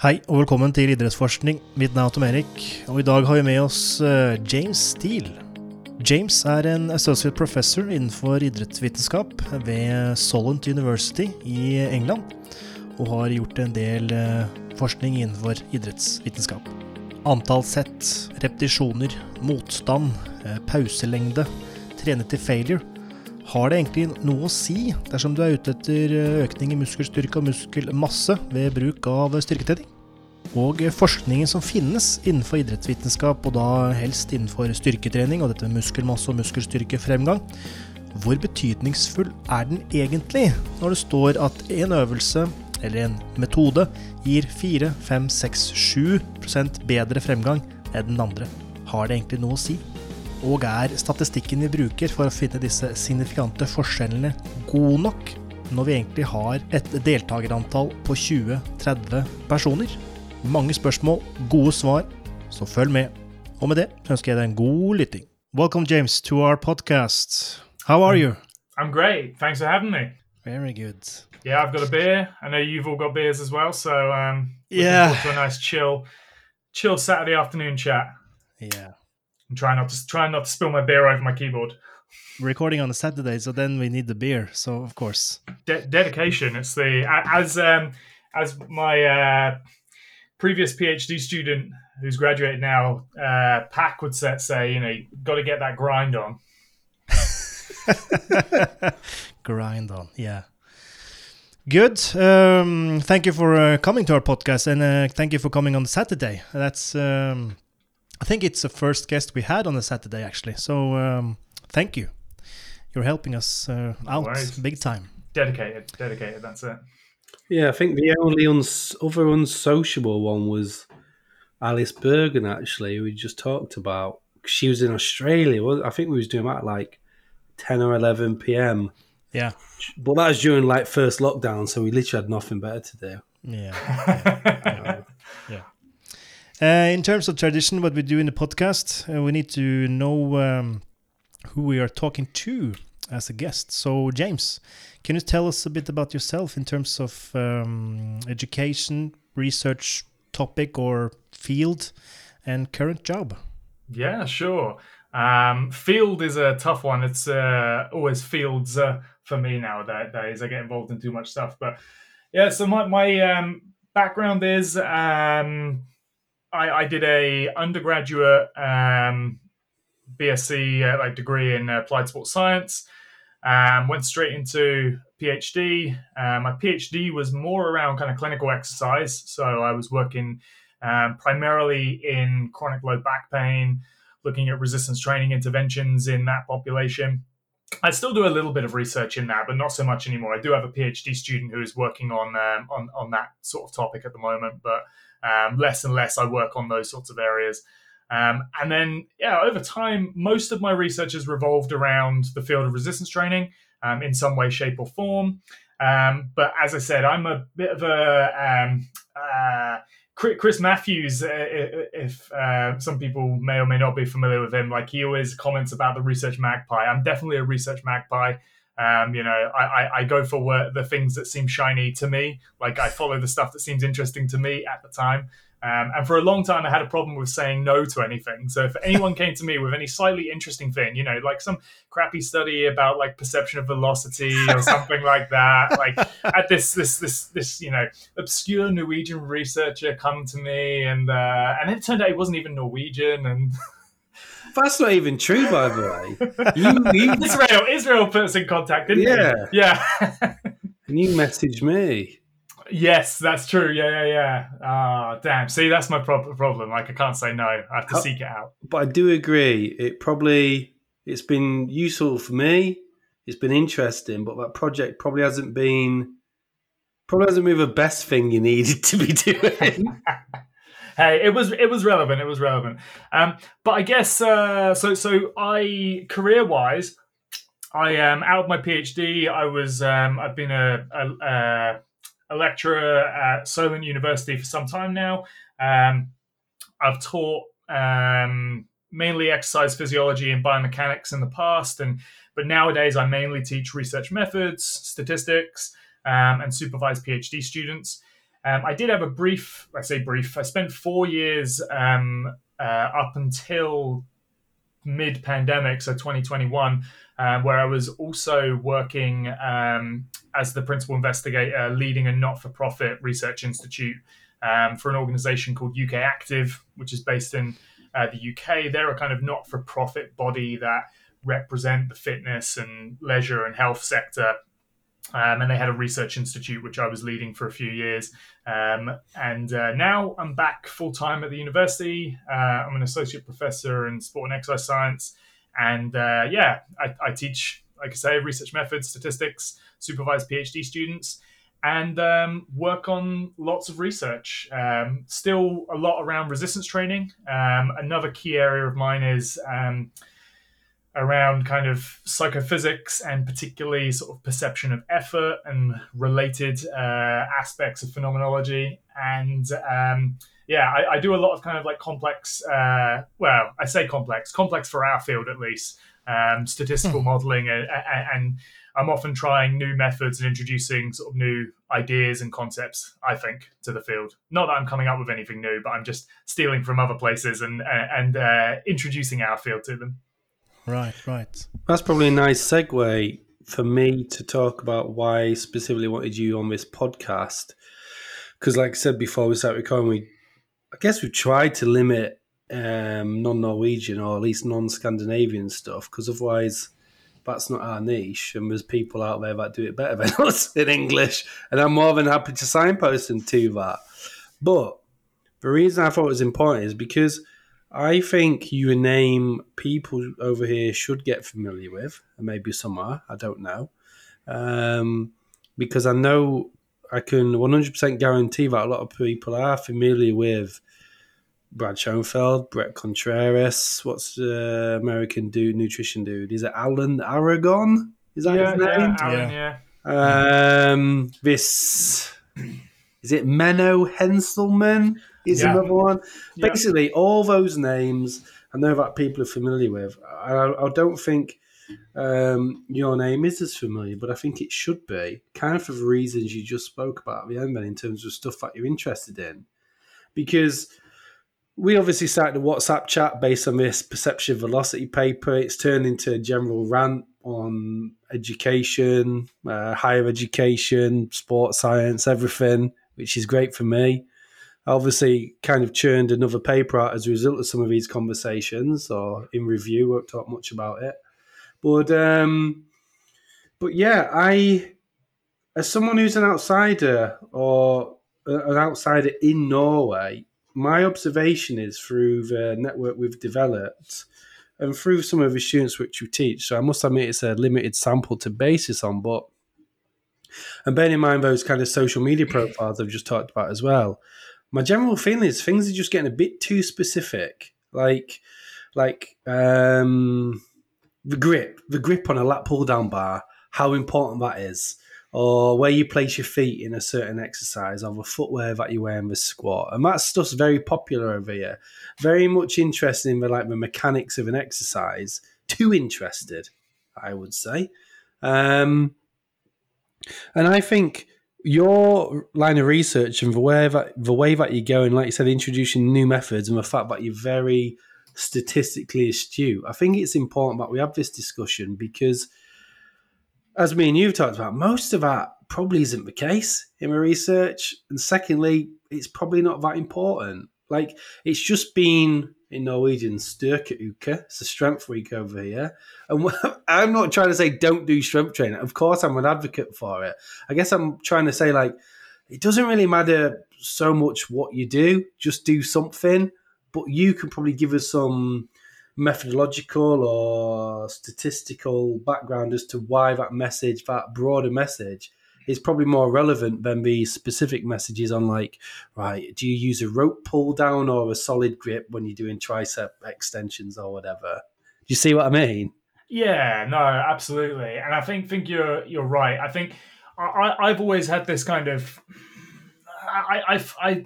Hei og velkommen til Idrettsforskning. Mitt navn er Tom Erik, og i dag har vi med oss uh, James Steele. James er en associate professor innenfor idrettsvitenskap ved Solent University i England, og har gjort en del uh, forskning innenfor idrettsvitenskap. Antall sett, repetisjoner, motstand, uh, pauselengde, trene til failure har det egentlig noe å si dersom du er ute etter økning i muskelstyrke og muskelmasse ved bruk av styrketrening? Og forskningen som finnes innenfor idrettsvitenskap, og da helst innenfor styrketrening og dette med muskelmasse og muskelstyrkefremgang, hvor betydningsfull er den egentlig når det står at en øvelse eller en metode gir 4, 5, 6, 7% bedre fremgang enn den andre? Har det egentlig noe å si? Og er statistikken vi bruker for å finne disse signifikante forskjellene god nok, når vi egentlig har et deltakerantall på 20-30 personer? Mange spørsmål, gode svar, så følg med. Og med det ønsker jeg deg en god lytting. Welcome, James, to our podcast. How are you? I'm great. Thanks for having me. Very good. Yeah, I've got a beer. I know you've all got beers as well, so um, yeah, to a nice chill, chill Saturday afternoon chat. Yeah. I'm trying not to try not to spill my beer over my keyboard. recording on a Saturday, so then we need the beer. So of course, De- dedication. It's the as um as my uh, previous PhD student who's graduated now, uh, Pack would say, say, you know, got to get that grind on. grind on, yeah. Good. Um, thank you for uh, coming to our podcast, and uh, thank you for coming on Saturday. That's um, I think it's the first guest we had on a Saturday, actually. So um, thank you. You're helping us uh, out big time. Dedicated, dedicated. That's it. Yeah, I think the only uns- other unsociable one was Alice Bergen, actually, we just talked about. She was in Australia. Well, I think we was doing that like 10 or 11 p.m. Yeah. But that was during like first lockdown, so we literally had nothing better to do. Yeah. yeah. yeah. Uh, in terms of tradition, what we do in the podcast, uh, we need to know um, who we are talking to as a guest. So, James, can you tell us a bit about yourself in terms of um, education, research topic or field, and current job? Yeah, sure. Um, field is a tough one. It's uh, always fields uh, for me now nowadays. I get involved in too much stuff, but yeah. So my my um, background is um, I, I did a undergraduate um, BSc uh, like degree in applied sports science. Um, went straight into PhD. Um, my PhD was more around kind of clinical exercise, so I was working um, primarily in chronic low back pain, looking at resistance training interventions in that population. I still do a little bit of research in that, but not so much anymore. I do have a PhD student who is working on um, on on that sort of topic at the moment, but um, less and less I work on those sorts of areas. Um, and then, yeah, over time, most of my research has revolved around the field of resistance training um, in some way, shape, or form. Um, but as I said, I'm a bit of a um, uh, Chris Matthews. Uh, if uh, some people may or may not be familiar with him, like he always comments about the research magpie. I'm definitely a research magpie. Um, you know, I, I, I, go for the things that seem shiny to me. Like I follow the stuff that seems interesting to me at the time. Um, and for a long time, I had a problem with saying no to anything. So if anyone came to me with any slightly interesting thing, you know, like some crappy study about like perception of velocity or something like that, like at this this this this you know obscure Norwegian researcher come to me, and uh, and it turned out he wasn't even Norwegian, and That's not even true, by the way. You, you... Israel, Israel put us in contact, didn't yeah. he? Yeah. and you messaged me. Yes, that's true. Yeah, yeah, yeah. Ah, oh, damn. See, that's my pro- problem. Like, I can't say no. I have to seek it out. But I do agree. It probably it's been useful for me. It's been interesting, but that project probably hasn't been probably hasn't been the best thing you needed to be doing. hey, it was it was relevant. It was relevant. Um, but I guess uh, so. So I career wise, I am out of my PhD. I was um, I've been a, a, a lecturer at Solent University for some time now. Um, I've taught um, mainly exercise physiology and biomechanics in the past, and but nowadays I mainly teach research methods, statistics, um, and supervise PhD students. Um, I did have a brief, I say brief, I spent four years um, uh, up until mid pandemic, so 2021, uh, where I was also working um, as the principal investigator leading a not for profit research institute um, for an organization called UK Active, which is based in uh, the UK. They're a kind of not for profit body that represent the fitness and leisure and health sector um, and they had a research institute which I was leading for a few years. Um, and uh, now I'm back full time at the university. Uh, I'm an associate professor in sport and exercise science, and uh, yeah, I, I, teach, like I say, research methods, statistics, supervise PhD students, and um, work on lots of research. Um, still a lot around resistance training. Um, another key area of mine is um, around kind of psychophysics and particularly sort of perception of effort and related uh, aspects of phenomenology. And um, yeah, I, I, do a lot of kind of like complex, uh, well, I say complex, complex for our field at least, um, statistical hmm. modeling. And, and, I'm often trying new methods and introducing sort of new ideas and concepts, I think, to the field. Not that I'm coming up with anything new, but I'm just stealing from other places and, and uh, introducing our field to them. Right, right. That's probably a nice segue for me to talk about why I specifically wanted you on this podcast. Because, like I said before we started recording, we I guess we've tried to limit um, non-Norwegian or at least non-Scandinavian stuff because otherwise that's not our niche. And there's people out there that do it better than us in English, and I'm more than happy to signpost them to that. But the reason I thought it was important is because I think your name people over here should get familiar with, and maybe some are. I don't know, um, because I know I can 100% guarantee that a lot of people are familiar with Brad Schoenfeld, Bret Contreras. What's the American dude, nutrition dude? Is it Alan Aragon? Is that yeah, his name? Yeah, Alan, yeah. yeah. Um, this is it Menno Henselman? is yeah. another one. Yeah. Basically, all those names I know that people are familiar with. I, I don't think um, your name is as familiar, but I think it should be, kind of for the reasons you just spoke about at the end, then, in terms of stuff that you're interested in. Because we obviously started a WhatsApp chat based on this perception velocity paper. It's turned into a general rant on education, uh, higher education, sports science, everything, which is great for me obviously kind of churned another paper out as a result of some of these conversations or in review won't talk much about it but um but yeah i as someone who's an outsider or an outsider in norway my observation is through the network we've developed and through some of the students which we teach so i must admit it's a limited sample to basis on but and bearing in mind those kind of social media profiles I've just talked about as well, my general feeling is things are just getting a bit too specific. Like, like um, the grip, the grip on a lat pull down bar, how important that is, or where you place your feet in a certain exercise, or the footwear that you wear in the squat, and that stuff's very popular over here. Very much interested in the like the mechanics of an exercise. Too interested, I would say. Um, and I think your line of research and the way that the way that you're going, like you said, introducing new methods and the fact that you're very statistically astute. I think it's important that we have this discussion because, as me and you've talked about, most of that probably isn't the case in my research. And secondly, it's probably not that important. Like it's just been in Norwegian, styrkeuke. It's a strength week over here. And I'm not trying to say don't do strength training. Of course, I'm an advocate for it. I guess I'm trying to say, like, it doesn't really matter so much what you do, just do something. But you can probably give us some methodological or statistical background as to why that message, that broader message, is probably more relevant than the specific messages on like, right, do you use a rope pull down or a solid grip when you're doing tricep extensions or whatever? Do you see what I mean? Yeah, no, absolutely. And I think think you're you're right. I think I, I've always had this kind of I I I,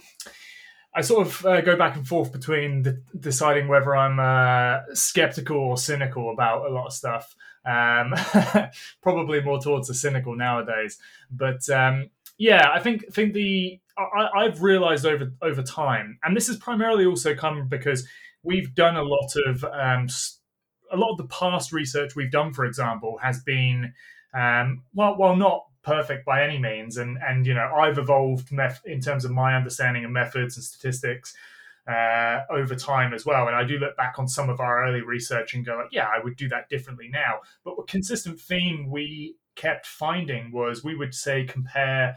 I sort of uh, go back and forth between the, deciding whether I'm uh, skeptical or cynical about a lot of stuff. Um, probably more towards the cynical nowadays. But um, yeah, I think think the I, I've realized over over time, and this has primarily also come because we've done a lot of um, a lot of the past research we've done, for example, has been um, well, while not perfect by any means, and and you know I've evolved in terms of my understanding of methods and statistics uh, over time as well. And I do look back on some of our early research and go like, yeah, I would do that differently now. But a consistent theme we kept finding was we would say compare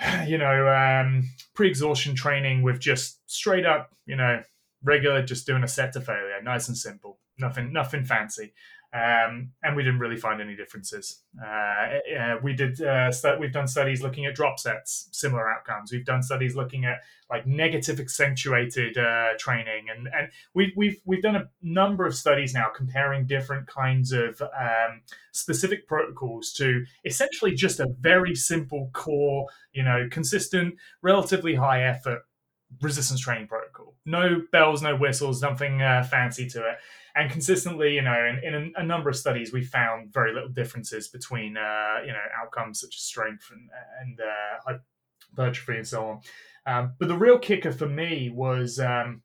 you know um, pre-exhaustion training with just straight up you know regular just doing a set to failure nice and simple nothing nothing fancy um, and we didn't really find any differences. Uh, uh, we did uh, st- we've done studies looking at drop sets, similar outcomes. We've done studies looking at like negative accentuated uh, training, and and we've we've we've done a number of studies now comparing different kinds of um, specific protocols to essentially just a very simple core, you know, consistent, relatively high effort resistance training protocol. No bells, no whistles, nothing uh, fancy to it and consistently, you know, in, in a, a, number of studies, we found very little differences between, uh, you know, outcomes such as strength and, and uh, hypertrophy and so on. Um, but the real kicker for me was, um,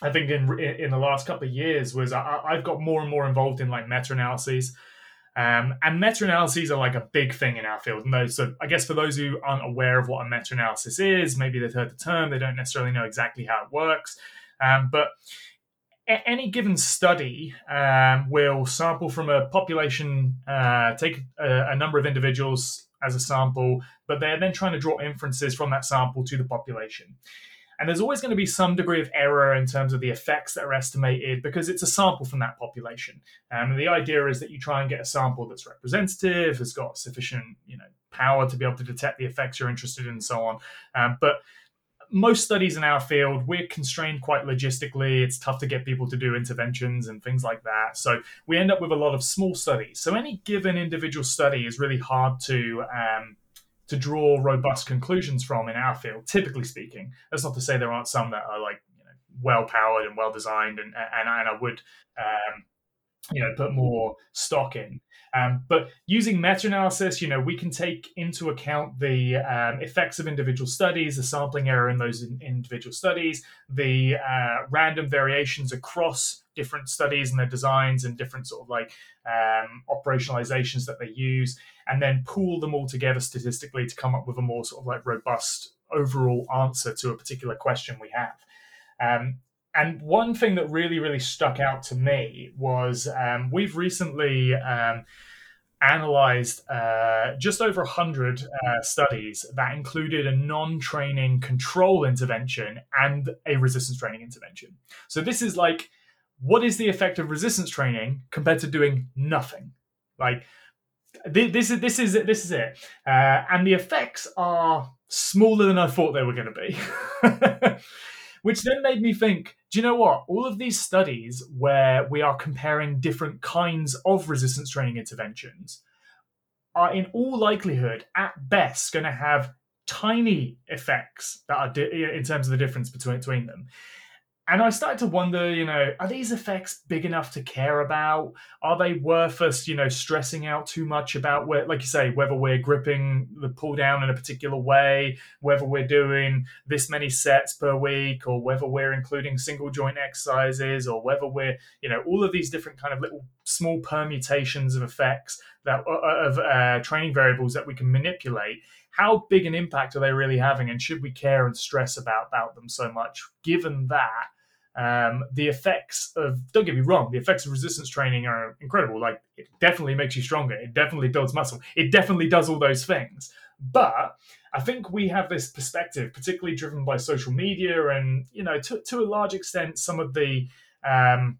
I think, in in the last couple of years, was I, I've got more and more involved in like meta analyses. Um, and meta analyses are like a big thing in our field. And those, so I guess for those who aren't aware of what a meta analysis is, maybe they've heard the term, they don't necessarily know exactly how it works. Um, but any given study um, will sample from a population, uh, take a, a, number of individuals as a sample, but they're then trying to draw inferences from that sample to the population. And there's always going to be some degree of error in terms of the effects that are estimated because it's a sample from that population. Um, and the idea is that you try and get a sample that's representative, has got sufficient, you know, power to be able to detect the effects you're interested in, and so on. Um, but most studies in our field, we're constrained quite logistically. It's tough to get people to do interventions and things like that. So we end up with a lot of small studies. So any given individual study is really hard to um, to draw robust conclusions from in our field. Typically speaking, that's not to say there aren't some that are like you know, well powered and well designed, and and, and I would um, you know put more stock in. Um, but using meta-analysis, you know, we can take into account the um, effects of individual studies, the sampling error in those in, individual studies, the uh, random variations across different studies and their designs and different sort of like um, operationalizations that they use, and then pool them all together statistically to come up with a more sort of like robust overall answer to a particular question we have. Um, and one thing that really, really stuck out to me was um, we've recently um, analyzed uh, just over 100 uh, studies that included a non training control intervention and a resistance training intervention. So, this is like, what is the effect of resistance training compared to doing nothing? Like, this is this is this is it, uh, and the effects are smaller than I thought they were going to be. Which then made me think do you know what? All of these studies where we are comparing different kinds of resistance training interventions are, in all likelihood, at best, going to have tiny effects that are di- in terms of the difference between, between them. And I started to wonder, you know, are these effects big enough to care about? Are they worth us, you know, stressing out too much about where, like you say, whether we're gripping the pull down in a particular way, whether we're doing this many sets per week, or whether we're including single joint exercises, or whether we're, you know, all of these different kind of little small permutations of effects that uh, uh, of uh, training variables that we can manipulate how big an impact are they really having and should we care and stress about, about them so much given that um, the effects of don't get me wrong, the effects of resistance training are incredible. Like it definitely makes you stronger. It definitely builds muscle. It definitely does all those things. But I think we have this perspective, particularly driven by social media, and you know, to to a large extent, some of the um,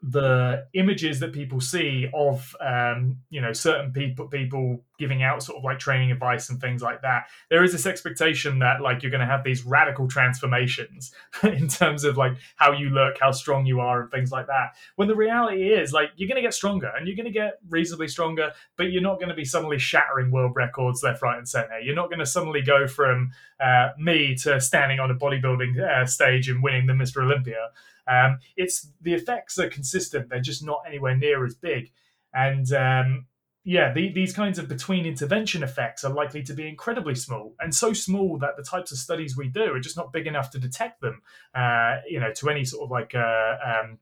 the images that people see of um, you know certain people people giving out sort of like training advice and things like that there is this expectation that like you're going to have these radical transformations in terms of like how you look how strong you are and things like that. When the reality is like you're going to get stronger and you're going to get reasonably stronger but you're not going to be suddenly shattering world records left right and center. You're not going to suddenly go from uh, me to standing on a bodybuilding uh, stage and winning the mr olympia. Um, it's the effects are consistent; they're just not anywhere near as big. And um, yeah, the, these kinds of between intervention effects are likely to be incredibly small, and so small that the types of studies we do are just not big enough to detect them. Uh, you know, to any sort of like uh, um,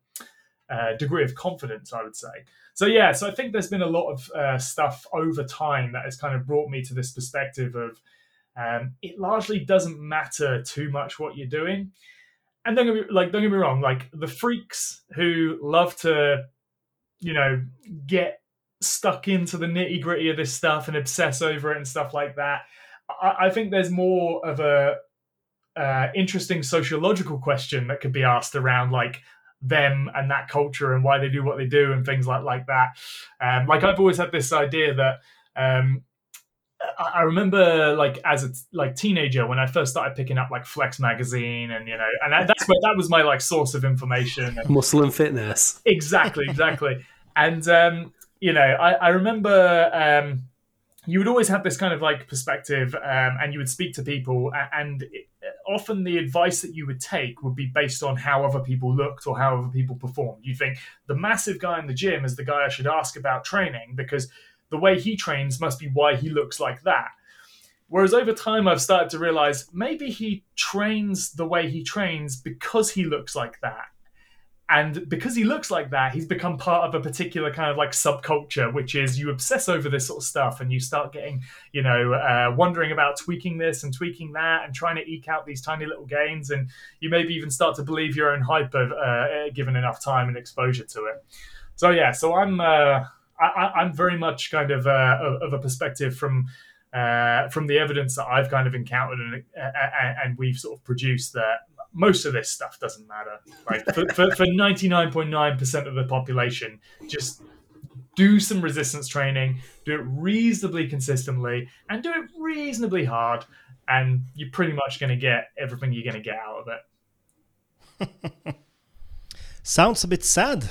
uh, degree of confidence, I would say. So yeah, so I think there's been a lot of uh, stuff over time that has kind of brought me to this perspective of um, it largely doesn't matter too much what you're doing. And don't get me like don't get me wrong, like the freaks who love to, you know, get stuck into the nitty gritty of this stuff and obsess over it and stuff like that. I, I think there's more of a uh, interesting sociological question that could be asked around like them and that culture and why they do what they do and things like like that. Um, like I've always had this idea that um, I remember like as a like teenager when I first started picking up like Flex magazine and you know and that's what that was my like source of information. Muscle and fitness. Exactly, exactly. and um, you know, I, I remember um, you would always have this kind of like perspective, um, and you would speak to people, and often the advice that you would take would be based on how other people looked or how other people performed. You'd think the massive guy in the gym is the guy I should ask about training because the way he trains must be why he looks like that. Whereas over time, I've started to realize maybe he trains the way he trains because he looks like that and because he looks like that he's become part of a particular kind of like subculture which is you obsess over this sort of stuff and you start getting you know uh, wondering about tweaking this and tweaking that and trying to eke out these tiny little gains. And you maybe even start to believe your own hype of, uh, given enough time and exposure to it. So yeah so i'm uh, I, am very much kind of uh, of a perspective from uh, from the evidence that I've kind of encountered and, uh, and we've sort of produced that most of this stuff doesn't matter. Like for, for, for 99.9% of the population, just do some resistance training, do it reasonably consistently, and do it reasonably hard, and you're pretty much going to get everything you're going to get out of it. Sounds a bit sad.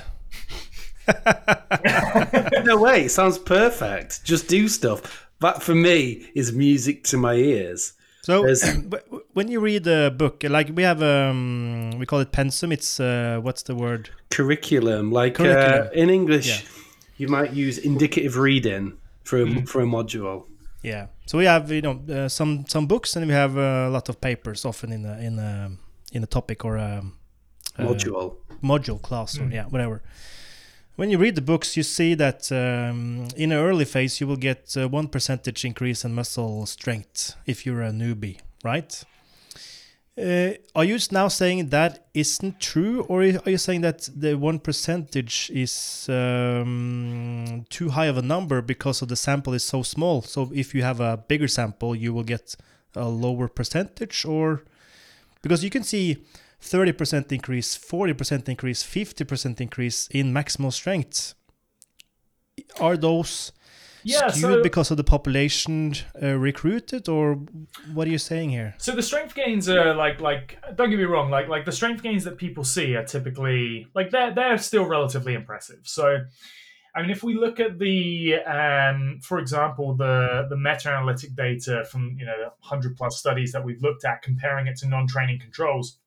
no way, sounds perfect. Just do stuff. That for me is music to my ears. So when you read a book, like we have, um, we call it pensum. It's uh, what's the word? Curriculum. Like uh, Curriculum. Uh, in English, yeah. you might use indicative reading for a, mm. for a module. Yeah. So we have you know uh, some some books and we have a lot of papers, often in a, in a, in a topic or a, a module module class or mm. yeah whatever when you read the books, you see that um, in an early phase, you will get uh, one percentage increase in muscle strength if you're a newbie, right? Uh, are you now saying that isn't true, or are you saying that the one percentage is um, too high of a number because of the sample is so small? So if you have a bigger sample, you will get a lower percentage, or because you can see 30% increase, 40% increase, 50% increase in maximal strength. Are those yeah, skewed so, because of the population uh, recruited, or what are you saying here? So the strength gains are like like don't get me wrong, like like the strength gains that people see are typically like they're they're still relatively impressive. So I mean, if we look at the, um, for example, the the meta-analytic data from you know hundred plus studies that we've looked at, comparing it to non-training controls,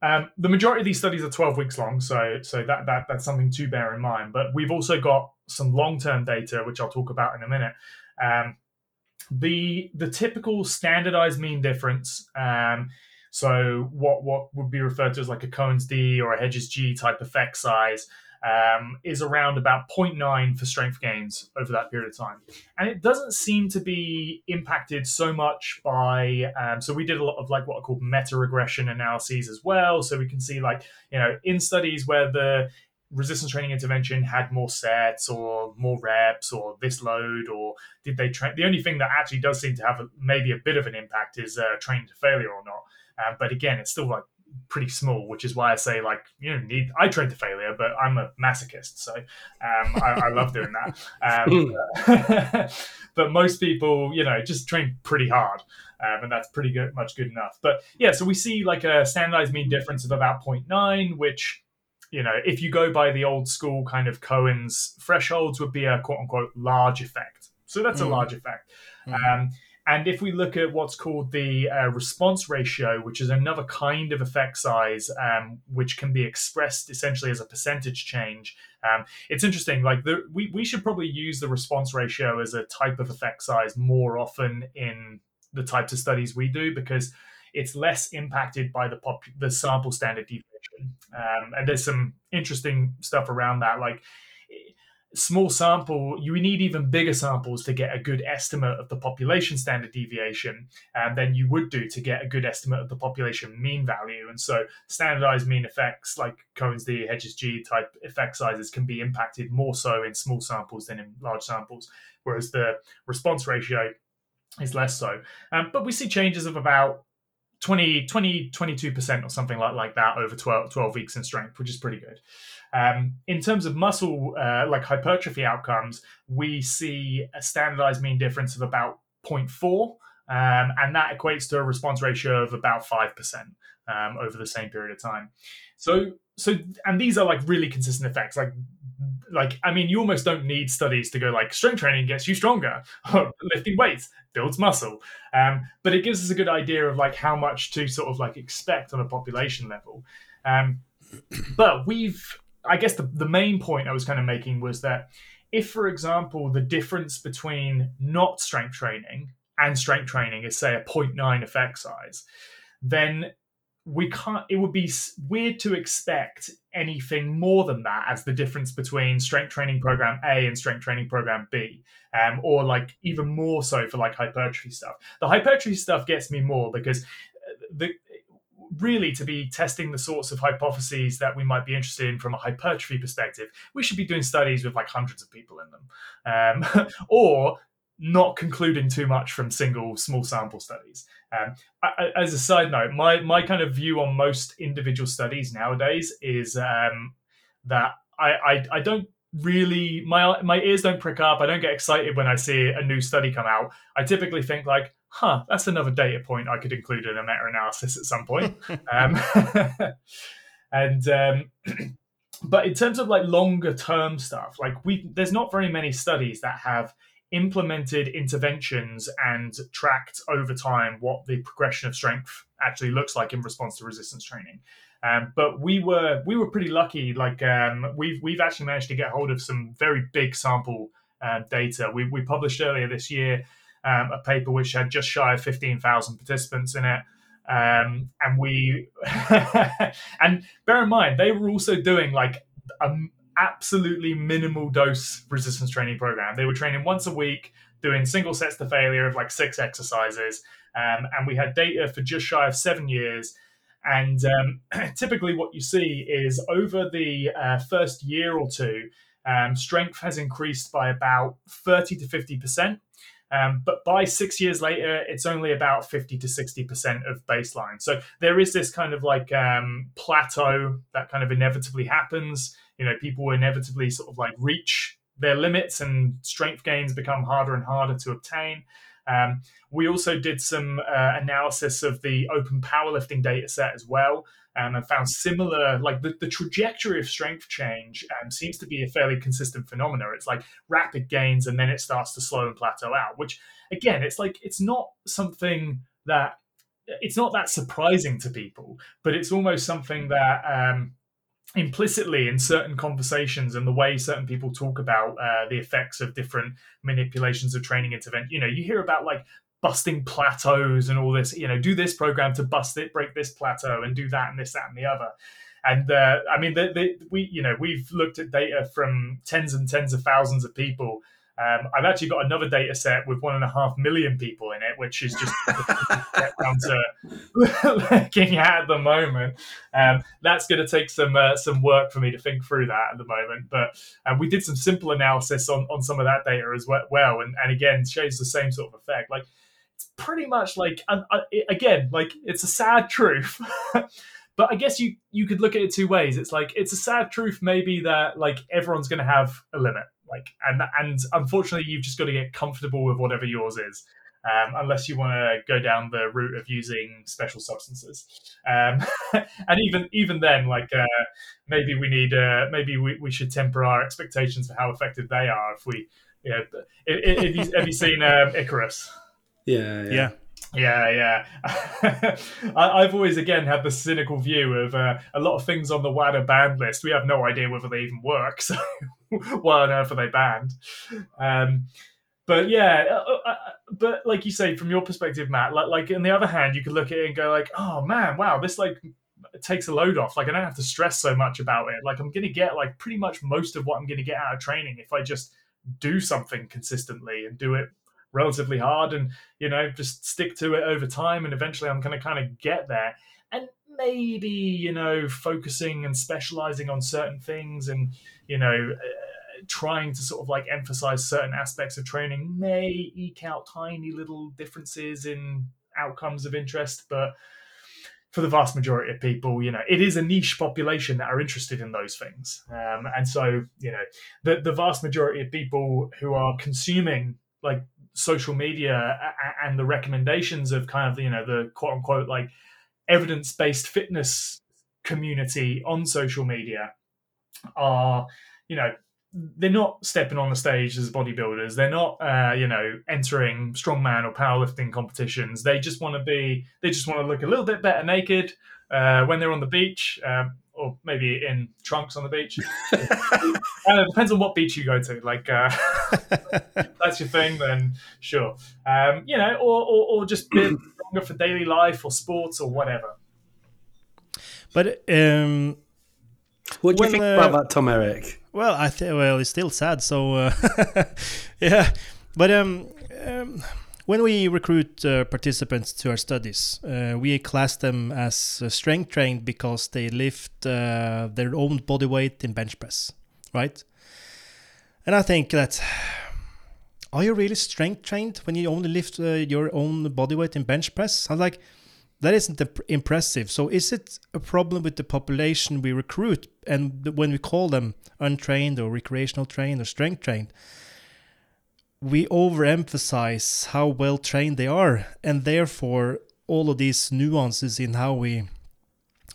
um, the majority of these studies are 12 weeks long, so so that, that that's something to bear in mind. But we've also got some long-term data, which I'll talk about in a minute. Um, the the typical standardized mean difference, um, so what what would be referred to as like a Cohen's d or a Hedges g type effect size, um, is around about 0.9 for strength gains over that period of time. And it doesn't seem to be impacted so much by, um, so we did a lot of like what are called meta regression analyses as well. So we can see like, you know, in studies where the resistance training intervention had more sets or more reps or this load or did they train the only thing that actually does seem to have a, maybe a bit of an impact is uh, training to failure or not uh, but again it's still like pretty small, which is why I say like you know need I train to failure, but I'm a masochist, so um, I, I, love doing that. Um, but most people, you know, just train pretty hard. Um, and that's pretty good, much good enough. But yeah, so we see like a standardized mean difference of about 0.9, which you know, if you go by the old school kind of Cohen's thresholds, would be a quote unquote large effect. So that's mm. a large effect. Mm. And if we look at what's called the uh, response ratio, which is another kind of effect size, um, which can be expressed essentially as a percentage change, um, it's interesting. Like the, we we should probably use the response ratio as a type of effect size more often in the types of studies we do because it's less impacted by the pop the sample standard deviation. Um, and there's some interesting stuff around that, like small sample, you need even bigger samples to get a good estimate of the population standard deviation um, than you would do to get a good estimate of the population mean value. And so, standardized mean effects like Cohen's d, Hedges g type effect sizes can be impacted more so in small samples than in large samples, whereas the response ratio is less so. Um, but we see changes of about 20, 20 22% or something like, like that over 12, 12 weeks in strength, which is pretty good. Um, in terms of muscle, uh, like hypertrophy outcomes, we see a standardized mean difference of about 0.4, um, and that equates to a response ratio of about 5% um, over the same period of time. So, so, and these are like really consistent effects. Like, like I mean, you almost don't need studies to go like strength training gets you stronger, lifting weights builds muscle. Um, but it gives us a good idea of like how much to sort of like expect on a population level. Um, but we've I guess the, the main point I was kind of making was that if, for example, the difference between not strength training and strength training is, say, a 0.9 effect size, then we can't, it would be weird to expect anything more than that as the difference between strength training program A and strength training program B. Um, or like even more so for like hypertrophy stuff. The hypertrophy stuff gets me more because uh, the really to be testing the sorts of hypotheses that we might be interested in from a hypertrophy perspective, we should be doing studies with like hundreds of people in them, um, or not concluding too much from single small sample studies. Um, I, as a side note, my my kind of view on most individual studies nowadays is um, that I, I I don't really my my ears don't prick up. I don't get excited when I see a new study come out. I typically think like, huh, that's another data point I could include in a meta-analysis at some point. um, and um, but in terms of like longer term stuff, like we there's not very many studies that have implemented interventions and tracked over time what the progression of strength actually looks like in response to resistance training. Um, but we were we were pretty lucky. Like um, we've we've actually managed to get hold of some very big sample uh, data. We we published earlier this year um, a paper which had just shy of 15,000 participants in it. Um, and we, and bear in mind, they were also doing like an absolutely minimal dose resistance training program. They were training once a week, doing single sets to failure of like six exercises. Um, and we had data for just shy of seven years. And um, typically, what you see is over the uh, first year or two, um, strength has increased by about 30 to 50%. Um, but by six years later, it's only about 50 to 60% of baseline. So there is this kind of like um, plateau that kind of inevitably happens. You know, people inevitably sort of like reach their limits and strength gains become harder and harder to obtain. Um, we also did some uh, analysis of the open powerlifting data set as well um, and found similar, like the, the trajectory of strength change um, seems to be a fairly consistent phenomenon. It's like rapid gains and then it starts to slow and plateau out, which again, it's like, it's not something that, it's not that surprising to people, but it's almost something that, um, implicitly in certain conversations and the way certain people talk about uh, the effects of different manipulations of training intervention you know you hear about like busting plateaus and all this you know do this program to bust it break this plateau and do that and this that and the other and uh, i mean the, the, we you know we've looked at data from tens and tens of thousands of people um, I've actually got another data set with one and a half million people in it, which is just get down to looking at, at the moment. Um, that's going to take some uh, some work for me to think through that at the moment. But uh, we did some simple analysis on, on some of that data as well, and, and again shows the same sort of effect. Like pretty much like uh, again, like it's a sad truth. but I guess you you could look at it two ways. It's like it's a sad truth, maybe that like everyone's going to have a limit like, and and unfortunately, you've just got to get comfortable with whatever yours is. Um, unless you want to go down the route of using special substances. Um, and even even then, like uh, maybe we need uh, maybe we, we should temper our expectations for how effective they are. If we, you know, have, you, have you seen um, Icarus? Yeah, yeah. Yeah. Yeah, yeah. I, I've always, again, had the cynical view of uh, a lot of things on the WADA banned list. We have no idea whether they even work, so why on earth are they banned? Um, but yeah, uh, uh, but like you say, from your perspective, Matt, like, like on the other hand, you could look at it and go like, oh man, wow, this like takes a load off. Like I don't have to stress so much about it. Like I'm going to get like pretty much most of what I'm going to get out of training if I just do something consistently and do it relatively hard and you know just stick to it over time and eventually i'm going to kind of get there and maybe you know focusing and specializing on certain things and you know uh, trying to sort of like emphasize certain aspects of training may eke out tiny little differences in outcomes of interest but for the vast majority of people, you know, it is a niche population that are interested in those things. Um, and so, you know, the, the vast majority of people who are consuming like social media and the recommendations of kind of you know the quote unquote like evidence based fitness community on social media are you know they're not stepping on the stage as bodybuilders. They're not uh, you know entering strongman or powerlifting competitions. They just want to be they just want to look a little bit better naked uh, when they're on the beach. Um, or maybe in trunks on the beach. uh, depends on what beach you go to. Like, uh, that's your thing, then sure. Um, you know, or, or, or just be stronger for daily life or sports or whatever. But um, what do you think uh, about that, Tom Erik? Well, I think well, it's still sad. So uh, yeah, but um, um when we recruit uh, participants to our studies, uh, we class them as uh, strength trained because they lift uh, their own body weight in bench press, right? And I think that are you really strength trained when you only lift uh, your own body weight in bench press? I'm like, that isn't impressive. So is it a problem with the population we recruit and when we call them untrained or recreational trained or strength trained? We overemphasize how well trained they are, and therefore all of these nuances in how we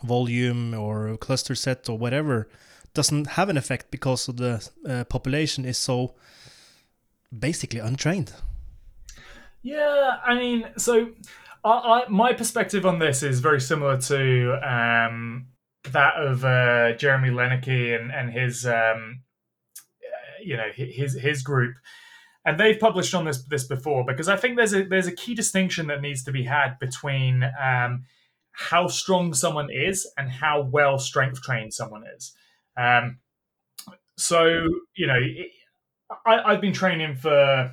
volume or cluster set or whatever doesn't have an effect because of the uh, population is so basically untrained. Yeah, I mean, so I, I, my perspective on this is very similar to um, that of uh, Jeremy Loenneke and and his um, uh, you know his his group and they've published on this this before because I think there's a there's a key distinction that needs to be had between um, how strong someone is and how well strength trained someone is. Um, so you know, I, I've been training for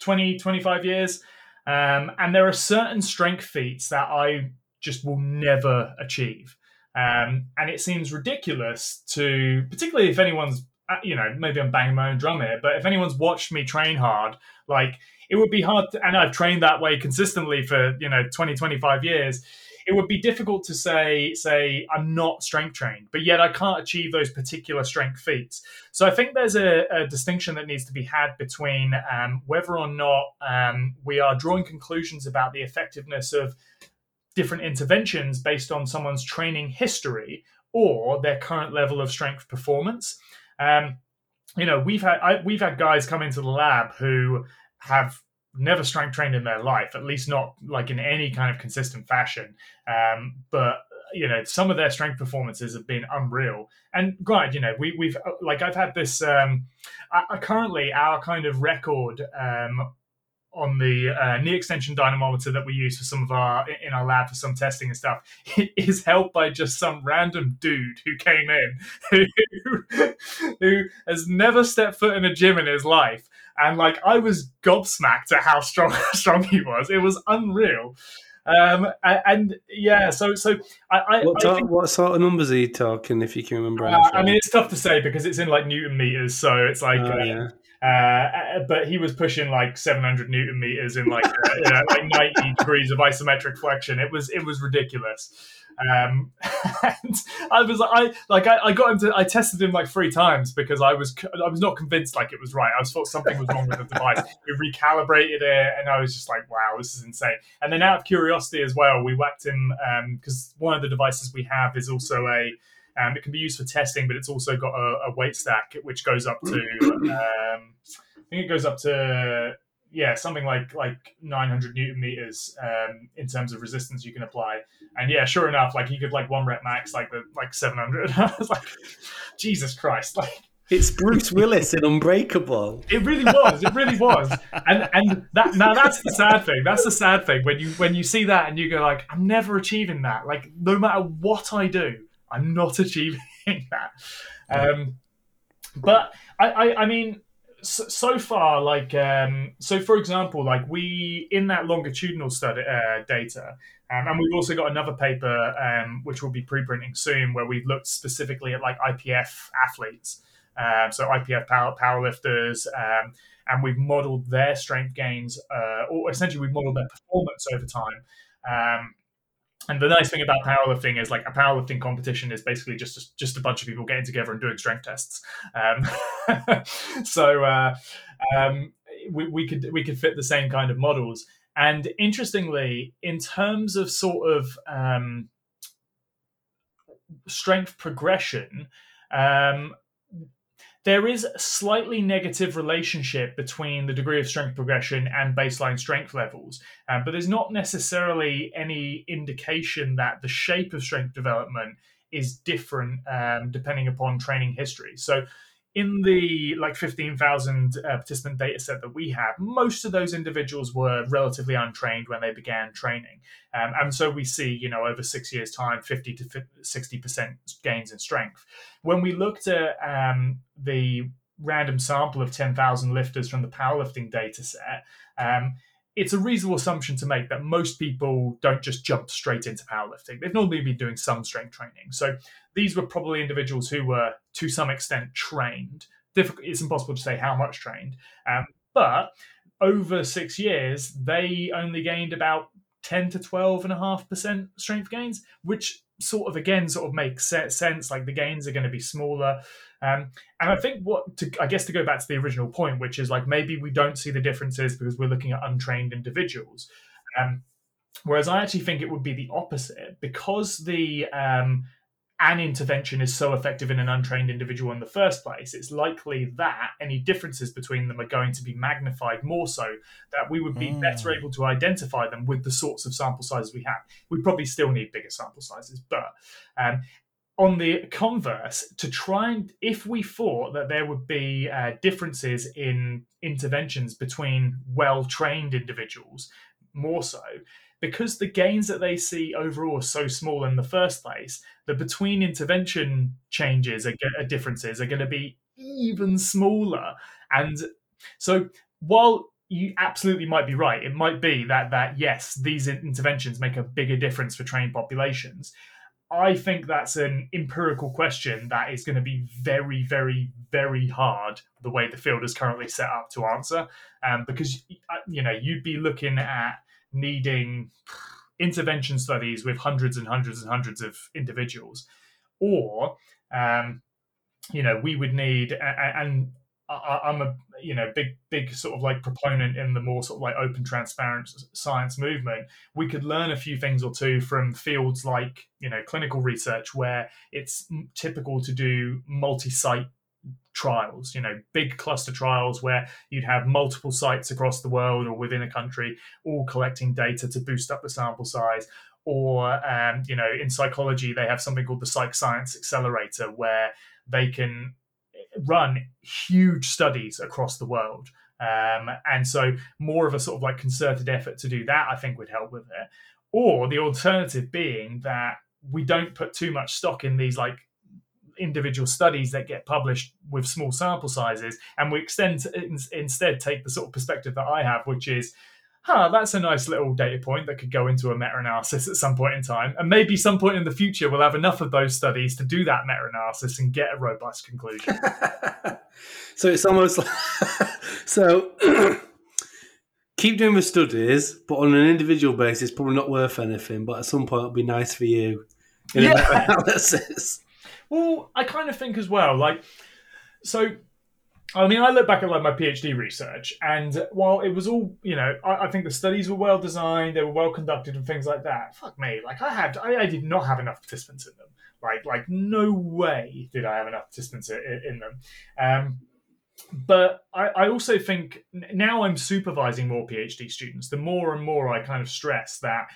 20, 25 years, um, and there are certain strength feats that I just will never achieve. Um, and it seems ridiculous to, particularly if anyone's you know, maybe I'm banging my own drum here, but if anyone's watched me train hard, like it would be hard, to, and I've trained that way consistently for, you know, 20, 25 years. It would be difficult to say, say, I'm not strength trained, but yet I can't achieve those particular strength feats. So I think there's a, a distinction that needs to be had between um, whether or not um, we are drawing conclusions about the effectiveness of different interventions based on someone's training history or their current level of strength performance. Um, you know, we've had I, we've had guys come into the lab who have never strength trained in their life, at least not like in any kind of consistent fashion. Um, but you know, some of their strength performances have been unreal. And granted, you know, we, we've like I've had this. Um, I, currently, our kind of record um, on the uh, knee extension dynamometer that we use for some of our in our lab for some testing and stuff. Is held by just some random dude who came in who, who has never stepped foot in a gym in his life. And like I was gobsmacked at how strong strong he was. It was unreal. Um, and, yeah so so I, I, what, I think, what, sort of numbers are you talking if you can remember uh, I mean it's tough to say because it's in like newton meters so it's like oh, uh, yeah uh, but he was pushing like 700 newton meters in like uh, like 90 degrees of isometric flexion. It was it was ridiculous. Um, and I was I like I, I, got him to I tested him like three times because I was I was not convinced like it was right. I was thought something was wrong with the device. We recalibrated it, and I was just like, wow, this is insane. And then out of curiosity as well, we whacked him because um, one of the devices we have is also a um, it can be used for testing, but it's also got a, a weight stack which goes up to um, I think it goes up to yeah, something like like 900 newton meters um, in terms of resistance you can apply. And yeah, sure enough, like he could like one rep max like the like 700. I was like, Jesus Christ, like it's Bruce Willis in Unbreakable. It really was. It really was. And and that now that's the sad thing. That's the sad thing when you when you see that and you go like, I'm never achieving that. Like no matter what I do, I'm not achieving that. Um, but I, I, I mean, so, so, far, like, um, so for example, like we in that longitudinal study uh, data, um, and we've also got another paper um, which we'll be pre-printing soon, where we've looked specifically at like IPF athletes, um, so IPF power powerlifters, um, and we've modeled their strength gains, uh, or essentially we've modeled their performance over time. And the nice thing about powerlifting is like a powerlifting competition is basically just just a bunch of people getting together and doing strength tests. Um, so uh, um, we, we could we could fit the same kind of models. And interestingly, in terms of sort of um, strength progression, um, there is a slightly negative relationship between the degree of strength progression and baseline strength levels, um, but there's not necessarily any indication that the shape of strength development is different um, depending upon training history. So in the like 15,000 uh, participant data set that we have, most of those individuals were relatively untrained when they began training. Um, and so we see, you know, over six years' time, 50 to 60% gains in strength. When we looked at um, the random sample of 10,000 lifters from the powerlifting data set, um, it's a reasonable assumption to make that most people don't just jump straight into powerlifting. They've normally been doing some strength training. So these were probably individuals who were to some extent trained. It's impossible to say how much trained, um, but over six years, they only gained about 10 to 12 and a half percent strength gains, which sort of again sort of makes sense. Like the gains are going to be smaller. Um, and I think what to, I guess to go back to the original point, which is like maybe we don't see the differences because we're looking at untrained individuals. Um, whereas I actually think it would be the opposite because the um, an intervention is so effective in an untrained individual in the first place, it's likely that any differences between them are going to be magnified more so that we would be mm. better able to identify them with the sorts of sample sizes we have. We probably still need bigger sample sizes, but um, on the converse, to try and if we thought that there would be uh, differences in interventions between well trained individuals, more so, because the gains that they see overall are so small in the first place, the between intervention changes are, differences are going to be even smaller. And so while you absolutely might be right, it might be that that yes, these interventions make a bigger difference for trained populations. I think that's an empirical question that is going to be very, very, very hard the way the field is currently set up to answer, um, because uh, you know you'd be looking at needing intervention studies with hundreds and hundreds and hundreds of individuals, or um, you know we would need and I'm a you know big big sort of like proponent in the more sort of like open transparent science movement. We could learn a few things or two from fields like you know clinical research where it's typical to do multi-site trials, you know, big cluster trials where you'd have multiple sites across the world or within a country all collecting data to boost up the sample size. Or, um, you know, in psychology, they have something called the Psych Science Accelerator where they can run huge studies across the world. Um, and so, more of a sort of like concerted effort to do that, I think, would help with it. Or the alternative being that we don't put too much stock in these like individual studies that get published with small sample sizes, and we extend to, instead take the sort of perspective that I have, which is, huh, that's a nice little data point that could go into a meta-analysis at some point in time, and maybe some point in the future we'll have enough of those studies to do that meta-analysis and get a robust conclusion. so it's almost like so. keep doing the studies, but on an individual basis, probably not worth anything. But at some point, it'll be nice for you in yeah. analysis. Well, I kind of think as well, like, so. I mean, I look back at like my PhD research, and while it was all, you know, I, I think the studies were well designed, they were well conducted, and things like that. Fuck me, like I had, I, I did not have enough participants in them. Like, like no way did I have enough participants in, in them. Um, but I, I also think now I'm supervising more PhD students. The more and more I kind of stress that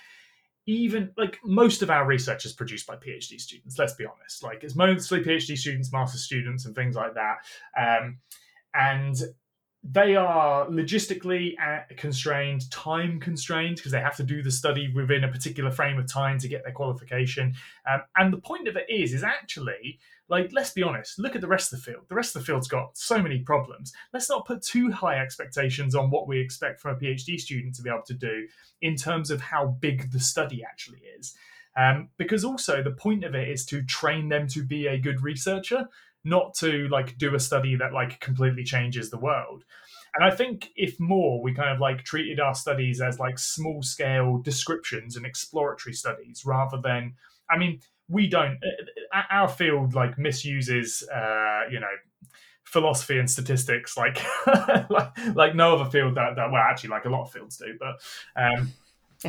even like most of our research is produced by PhD students. Let's be honest. Like it's mostly PhD students, master students, and things like that. Um, and they are logistically uh, constrained, time constrained, because they have to do the study within a particular frame of time to get their qualification. Um, and the point of it is, is actually like let's be honest. Look at the rest of the field. The rest of the field's got so many problems. Let's not put too high expectations on what we expect from a PhD student to be able to do in terms of how big the study actually is. Um, because also the point of it is to train them to be a good researcher not to like do a study that like completely changes the world. And I think if more, we kind of like treated our studies as like small scale descriptions and exploratory studies rather than, I mean, we don't, uh, uh, our field like misuses, uh, you know, philosophy and statistics like, like, like no other field that, that, well, actually, like a lot of fields do, but, um,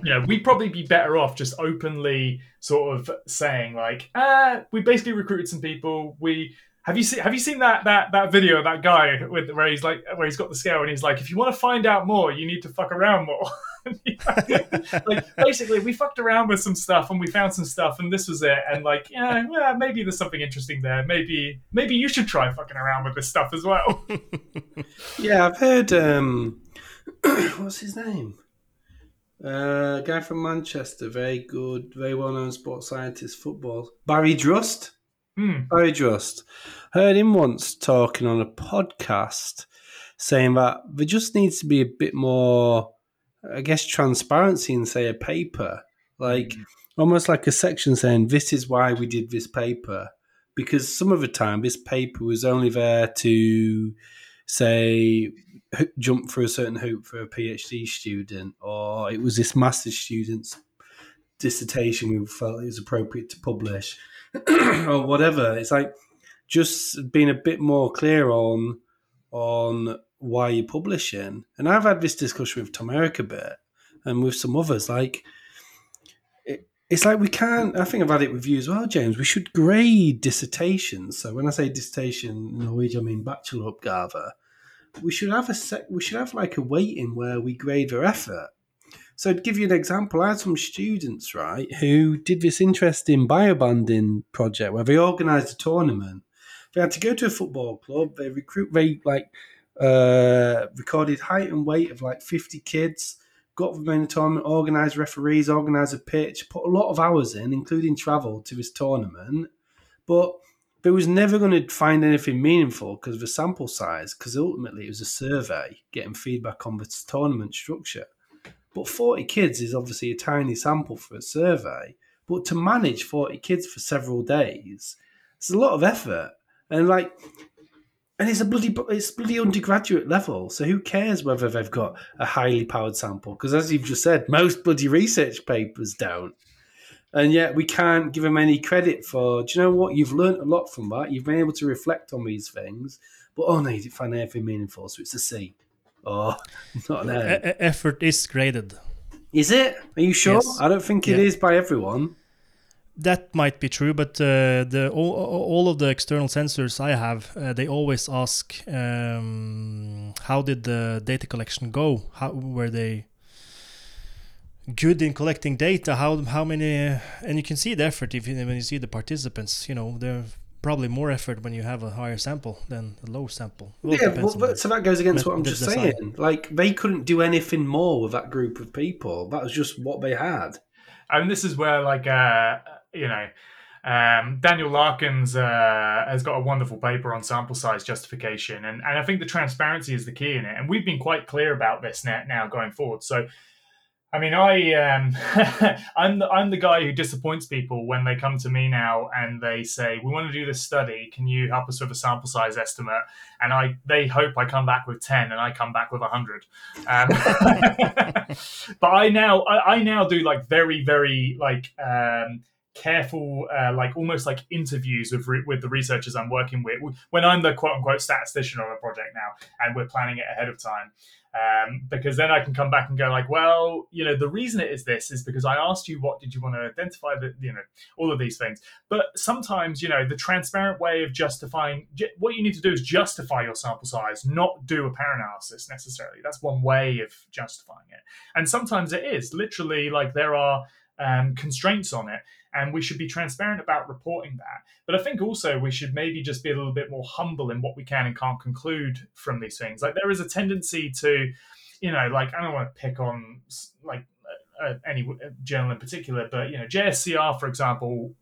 you know, we'd probably be better off just openly sort of saying like, uh, we basically recruited some people. We have you seen Have you seen that that that video of that guy with where he's like where he's got the scale and he's like, if you want to find out more, you need to fuck around more. like basically, we fucked around with some stuff and we found some stuff and this was it. And like, yeah, yeah, maybe there's something interesting there. Maybe maybe you should try fucking around with this stuff as well. yeah, I've heard. um What's his name? Uh, guy from Manchester, very good, very well known sports scientist, football. Barry Drust. Hmm. Very just. Heard him once talking on a podcast saying that there just needs to be a bit more, I guess, transparency in, say, a paper. Like mm. almost like a section saying, this is why we did this paper. Because some of the time, this paper was only there to say, jump through a certain hoop for a PhD student, or it was this master's student's dissertation we felt it was appropriate to publish or whatever. It's like just being a bit more clear on on why you're publishing. And I've had this discussion with Tom Erik a bit and with some others. Like it, it's like we can't. I think I've had it with you as well, James. We should grade dissertations. So when I say dissertation in Norwegian, I mean bachelor bacheloroppgave. We should have a sec. We should have like a weighting where we grade their effort. So to give you an example, I had some students, right, who did this interesting biobanding project where they organised a tournament. They had to go to a football club. They recruit, they like uh, recorded height and weight of like fifty kids. Got them in the tournament, organised referees, organised a pitch, put a lot of hours in, including travel to this tournament. But they was never going to find anything meaningful because of the sample size. Because ultimately, it was a survey getting feedback on the tournament structure. But 40 kids is obviously a tiny sample for a survey. But to manage 40 kids for several days, it's a lot of effort. And like, and it's a bloody, it's bloody undergraduate level. So who cares whether they've got a highly powered sample? Because as you've just said, most bloody research papers don't. And yet we can't give them any credit for, do you know what? You've learned a lot from that. You've been able to reflect on these things. But oh no, you didn't find anything meaningful. So it's a C. Oh, not there. effort is graded. Is it? Are you sure? Yes. I don't think it yeah. is by everyone. That might be true, but uh, the all, all of the external sensors I have, uh, they always ask, um, how did the data collection go? How were they good in collecting data? How how many? Uh, and you can see the effort if you, when you see the participants. You know, they're probably more effort when you have a higher sample than a low sample. yeah, well, but, so that goes against what I'm just saying. Like they couldn't do anything more with that group of people. That was just what they had. And this is where, like, uh, you know, um, Daniel Lakens uh, has got a wonderful paper on sample size justification, and and I think the transparency is the key in it. And we've been quite clear about this now, now going forward. So I mean, I um, I'm the, I'm the guy who disappoints people when they come to me now and they say, "We want to do this study. Can you help us with a sample size estimate?" And I they hope I come back with ten, and I come back with hundred. Um, but I now I, I, now do like very very like um, careful, uh, like almost like interviews with re- with the researchers I'm working with. When I'm the quote unquote statistician on a project now, and we're planning it ahead of time, um, because then I can come back and go like, well, you know, the reason it is this is because I asked you what did you want to identify that you know all of these things. But sometimes you know the transparent way of justifying what you need to do is justify your sample size, not do a power analysis necessarily. That's one way of justifying it, and sometimes it is literally like there are um, constraints on it and we should be transparent about reporting that. But I think also we should maybe just be a little bit more humble in what we can and can't conclude from these things. Like there is a tendency to, you know, like I don't want to pick on like uh, any journal in particular, but you know, JSCR, for example,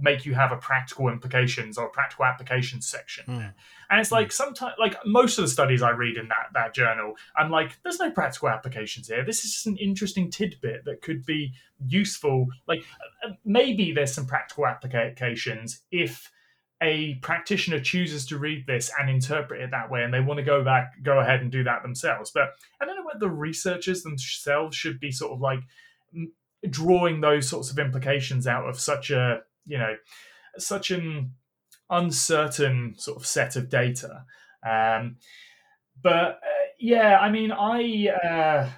make you have a practical implications or practical applications section. Mm. And it's like sometimes, like most of the studies I read in that that journal, I'm like, there's no practical applications here. This is just an interesting tidbit that could be useful. Like uh, maybe there's some practical applications if a practitioner chooses to read this and interpret it that way and they want to go back go ahead and do that themselves but i don't know whether the researchers themselves should be sort of like drawing those sorts of implications out of such a you know such an uncertain sort of set of data. Um, but uh, yeah, I mean, I uh,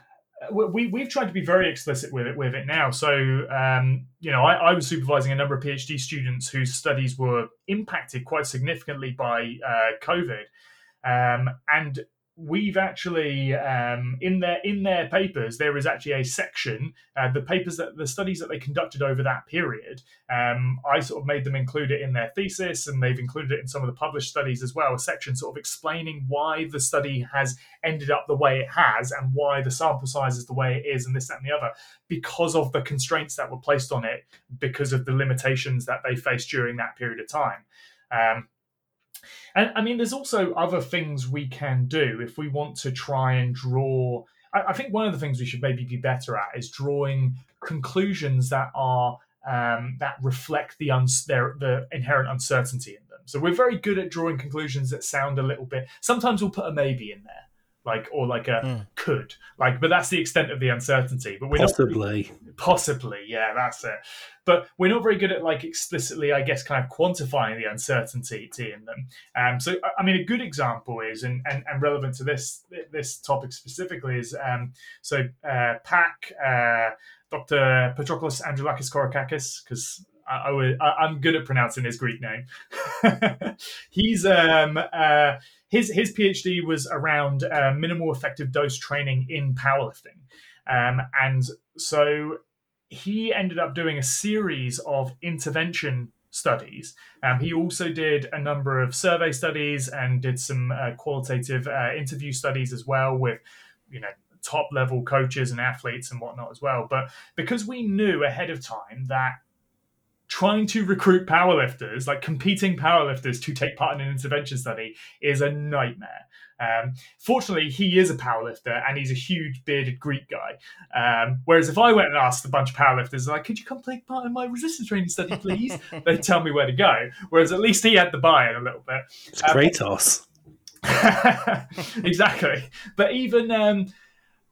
we we've tried to be very explicit with it with it now. So um, you know, I, I, was supervising a number of PhD students whose studies were impacted quite significantly by uh, COVID, um, and we've actually um, in their in their papers there is actually a section uh, the papers that the studies that they conducted over that period um, i sort of made them include it in their thesis and they've included it in some of the published studies as well a section sort of explaining why the study has ended up the way it has and why the sample size is the way it is and this that and the other because of the constraints that were placed on it because of the limitations that they faced during that period of time. Um, and I mean, there's also other things we can do if we want to try and draw. I, I think one of the things we should maybe be better at is drawing conclusions that are um, that reflect the uns- their, the inherent uncertainty in them. So we're very good at drawing conclusions that sound a little bit. Sometimes we'll put a maybe in there like or like a mm. could like but that's the extent of the uncertainty but we're possibly not, possibly yeah that's it but we're not very good at like explicitly i guess kind of quantifying the uncertainty in them um so i mean a good example is and and, and relevant to this this topic specifically is um so uh pac uh dr patroklos androulakis korakakis because I, I, am good at pronouncing his Greek name. He's um, uh, his his PhD was around uh, minimal effective dose training in powerlifting, um, and so he ended up doing a series of intervention studies. Um, he also did a number of survey studies and did some uh, qualitative uh, interview studies as well with, you know, top level coaches and athletes and whatnot as well. But because we knew ahead of time that trying to recruit powerlifters, like competing powerlifters to take part in an intervention study, is a nightmare. Um, fortunately, he is a powerlifter and he's a huge bearded Greek guy. Um, whereas if I went and asked a bunch of powerlifters, like, could you come take part in my resistance training study, please? They'd tell me where to go. Whereas at least he had the buy in a little bit. It's um, Kratos. exactly. But even. Um,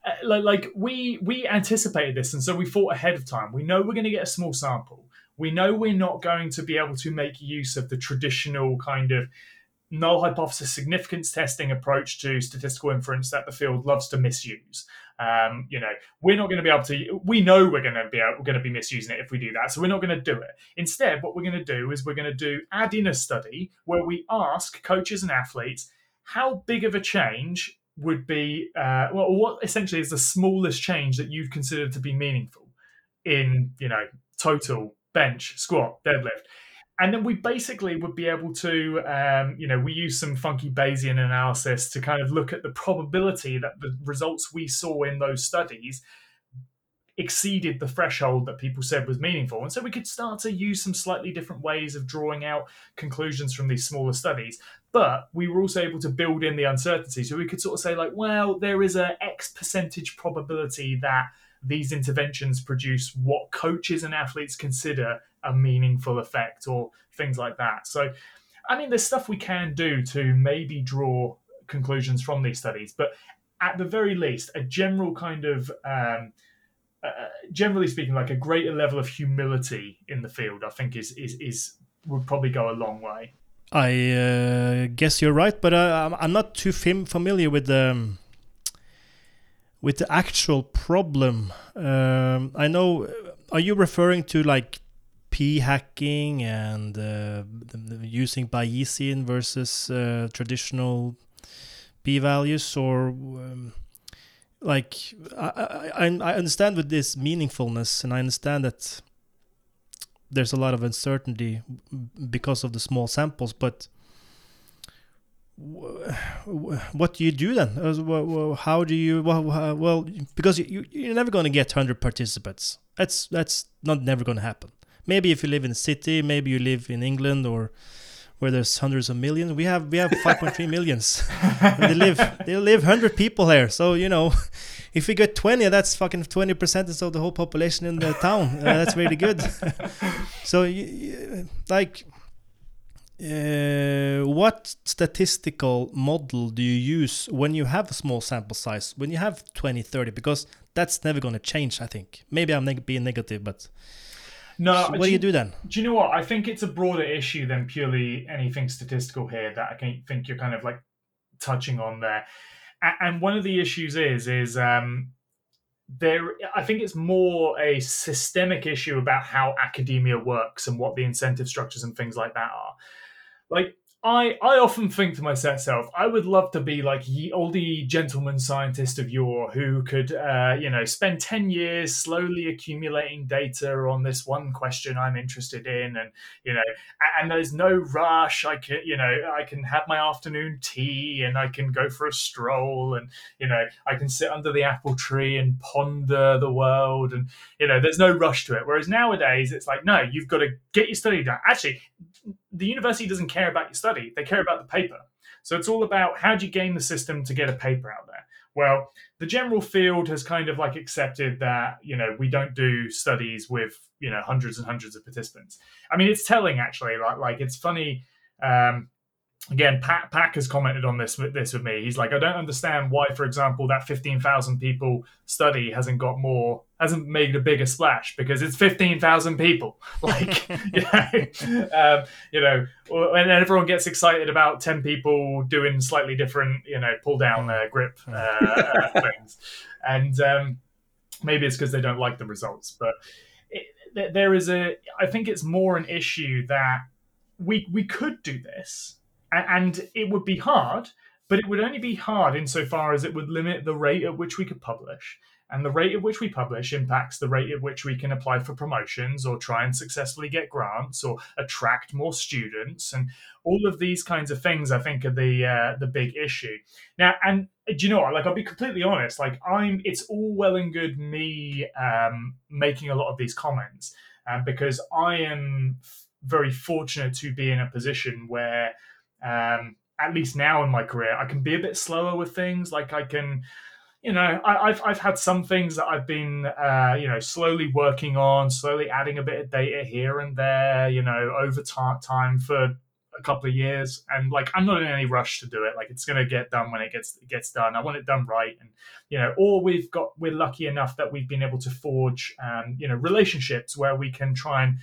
uh, like, like we we anticipated this and so we thought ahead of time we know we're going to get a small sample we know we're not going to be able to make use of the traditional kind of null hypothesis significance testing approach to statistical inference that the field loves to misuse. Um, you know, we're not going to be able to. We know we're going to be able, we're going to be misusing it if we do that, so we're not going to do it. Instead, what we're going to do is we're going to do add in a study where we ask coaches and athletes how big of a change would be, uh, well, what essentially is the smallest change that you'd consider to be meaningful in, you know, total bench, squat, deadlift. And then we basically would be able to, um, you know, we use some funky Bayesian analysis to kind of look at the probability that the results we saw in those studies exceeded the threshold that people said was meaningful. And so we could start to use some slightly different ways of drawing out conclusions from these smaller studies. But we were also able to build in the uncertainty. So we could sort of say, like, well, there is a X percentage probability that these interventions produce what coaches and athletes consider a meaningful effect or things like that. So, I mean, there's stuff we can do to maybe draw conclusions from these studies, but at the very least, a general kind of um, uh, generally speaking, like a greater level of humility in the field, I think is is is would probably go a long way. I uh, guess you're right, but uh, I'm not too fam- familiar with the um, with the actual problem. Um, I know. Are you referring to like p hacking and uh, using Bayesian versus uh, traditional p values, or um, like I, I, I understand with this meaningfulness, and I understand that there's a lot of uncertainty because of the small samples, but what do you do then? How do you well, because you, you're never going to get 100 participants. That's that's not never going to happen. Maybe if you live in a city, maybe you live in England or where there's hundreds of millions. We have we have 5.3 millions. they live they live 100 people here. So, you know, if we get 20, that's fucking 20% of the whole population in the town. Uh, that's really good. so, like, uh, what statistical model do you use when you have a small sample size, when you have 20, 30? Because that's never going to change, I think. Maybe I'm neg- being negative, but. No, what do you do then? Do you know what? I think it's a broader issue than purely anything statistical here that I think you're kind of like touching on there and one of the issues is is um, there i think it's more a systemic issue about how academia works and what the incentive structures and things like that are like I, I often think to myself, I would love to be like ye oldie gentleman scientist of yore who could, uh, you know, spend 10 years slowly accumulating data on this one question I'm interested in. And, you know, and there's no rush. I can, you know, I can have my afternoon tea and I can go for a stroll and, you know, I can sit under the apple tree and ponder the world. And, you know, there's no rush to it. Whereas nowadays it's like, no, you've got to get your study done. Actually, the university doesn't care about your study; they care about the paper. So it's all about how do you game the system to get a paper out there. Well, the general field has kind of like accepted that you know we don't do studies with you know hundreds and hundreds of participants. I mean, it's telling actually. Like like it's funny. Um, again, Pat Pack has commented on this with this with me. He's like, I don't understand why, for example, that fifteen thousand people study hasn't got more, hasn't made a bigger splash because it's fifteen thousand people. Like, you know, um, you know, and everyone gets excited about ten people doing slightly different, you know, pull down uh, grip uh, uh, things, and um, maybe it's because they don't like the results, but. It, there is a, I think it's more an issue that we we could do this and it would be hard, but it would only be hard insofar as it would limit the rate at which we could publish. And the rate at which we publish impacts the rate at which we can apply for promotions or try and successfully get grants or attract more students. And all of these kinds of things, I think, are the uh, the big issue. Now, and do you know what? Like, I'll be completely honest. Like, I'm. It's all well and good me um, making a lot of these comments um, because I am very fortunate to be in a position where um, at least now in my career, I can be a bit slower with things. Like I can, you know, I, have I've had some things that I've been, uh, you know, slowly working on, slowly adding a bit of data here and there, you know, over time for a couple of years. And like, I'm not in any rush to do it. Like, it's going to get done when it gets it gets done. I want it done right, and you know, or we've got we're lucky enough that we've been able to forge, um, you know, relationships where we can try and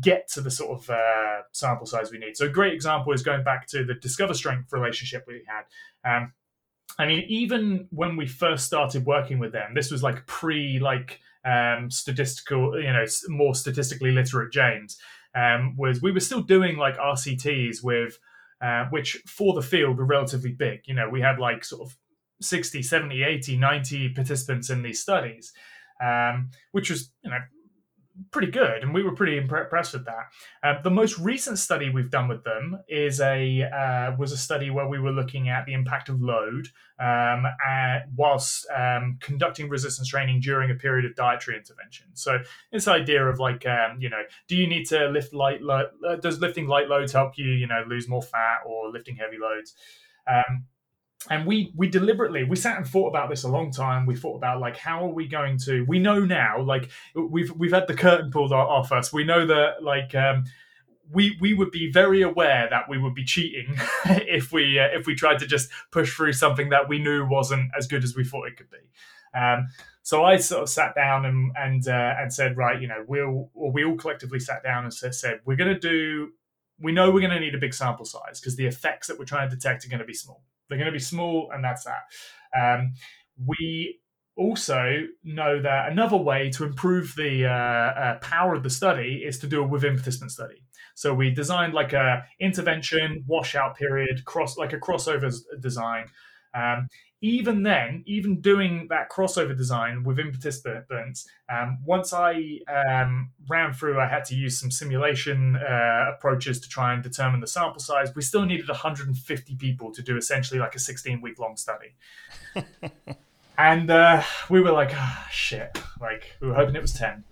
get to the sort of uh, sample size we need. So a great example is going back to the discover strength relationship we had. Um, I mean, even when we first started working with them, this was like pre like um, statistical, you know, more statistically literate James. Um, was we were still doing like RCTs with, uh, which for the field were relatively big. You know, we had like sort of 60, 70, 80, 90 participants in these studies, um, which was, you know, pretty good, and we were pretty impressed with that. Uh, the most recent study we've done with them is a uh, was a study where we were looking at the impact of load um, whilst um, conducting resistance training during a period of dietary intervention. So this idea of like um, you know, do you need to lift light? Lo- uh, does lifting light loads help you you know lose more fat or lifting heavy loads? Um, and we we deliberately we sat and thought about this a long time we thought about like how are we going to we know now like we've we've had the curtain pulled off us we know that like um we we would be very aware that we would be cheating if we uh, if we tried to just push through something that we knew wasn't as good as we thought it could be um so I sort of sat down and and uh, and said, right, you know, we'll or we all collectively sat down and said, we're going to do. We know we're going to need a big sample size because the effects that we're trying to detect are going to be small. They're going to be small, and that's that. Um, we also know that another way to improve the uh, uh, power of the study is to do a within participant study. So we designed like a intervention washout period cross like a crossover design. Um, even then, even doing that crossover design within participants, um, once I um, ran through, I had to use some simulation uh, approaches to try and determine the sample size. We still needed 150 people to do essentially like a 16 week long study. and uh, we were like, oh, shit. Like, we were hoping it was 10.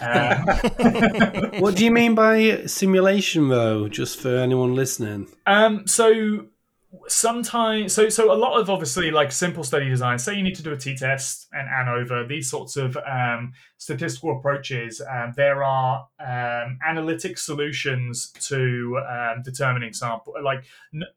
Um, what do you mean by simulation, though, just for anyone listening? Um, so sometimes so so a lot of obviously like simple study design say you need to do a t-test and ANOVA these sorts of um, statistical approaches um, there are um, analytic solutions to um, determining sample like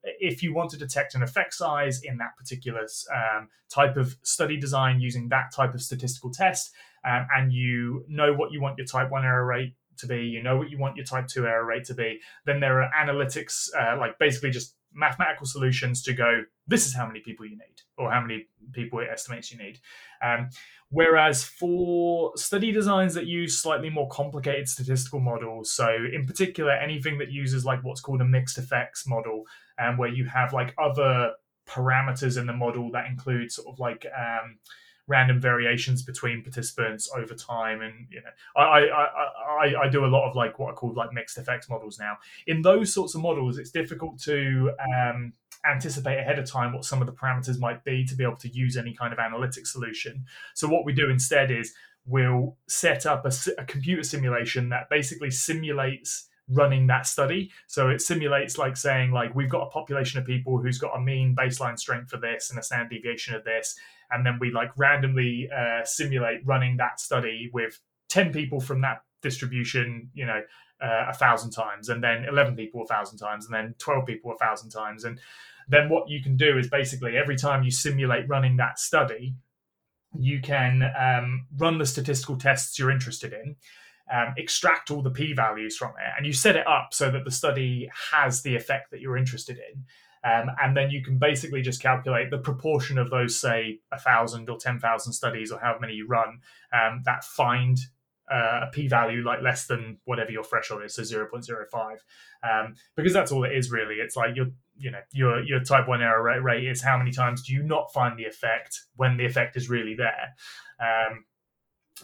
if you want to detect an effect size in that particular um, type of study design using that type of statistical test um, and you know what you want your type 1 error rate to be you know what you want your type 2 error rate to be then there are analytics uh, like basically just mathematical solutions to go, this is how many people you need, or how many people it estimates you need. Um, whereas for study designs that use slightly more complicated statistical models, so in particular, anything that uses like what's called a mixed effects model, and um, where you have like other parameters in the model that include sort of like um, random variations between participants over time and you know I, I i i do a lot of like what i call like mixed effects models now. In those sorts of models it's difficult to um, anticipate ahead of time what some of the parameters might be to be able to use any kind of analytic solution. So what we do instead is we'll set up a, a computer simulation that basically simulates running that study. So it simulates like saying like we've got a population of people who's got a mean baseline strength for this and a standard deviation of this, and then we like randomly uh, simulate running that study with 10 people from that distribution you know uh, a thousand times and then 11 people a thousand times and then 12 people a thousand times. And then what you can do is basically every time you simulate running that study you can um, run the statistical tests you're interested in um, extract all the p values from it and you set it up so that the study has the effect that you're interested in um, and then you can basically just calculate the proportion of those, say, a thousand or ten thousand studies, or however many you run, um, that find uh, a p-value like less than whatever your threshold is, so zero point zero five, um, because that's all it is really. It's like your, you know, your your type one error rate, rate is how many times do you not find the effect when the effect is really there. Um,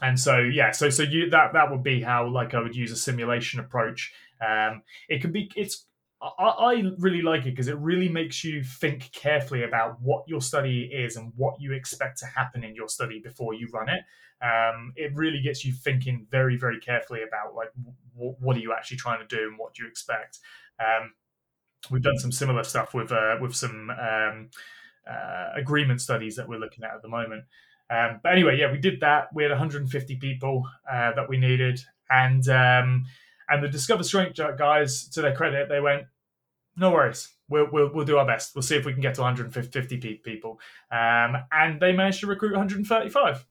and so yeah, so so you that that would be how like I would use a simulation approach. Um, it could be it's I, I really like it because it really makes you think carefully about what your study is and what you expect to happen in your study before you run it. Um, it really gets you thinking very, very carefully about like w- what are you actually trying to do and what do you expect. Um, we've done some similar stuff with uh, with some um, uh, agreement studies that we're looking at at the moment. Um, but anyway, yeah, we did that. We had 150 people uh, that we needed, and um, and the Discover Strength guys, to their credit, they went, no worries. We'll, we'll, we'll do our best. We'll see if we can get to 150 people. Um, and they managed to recruit 135.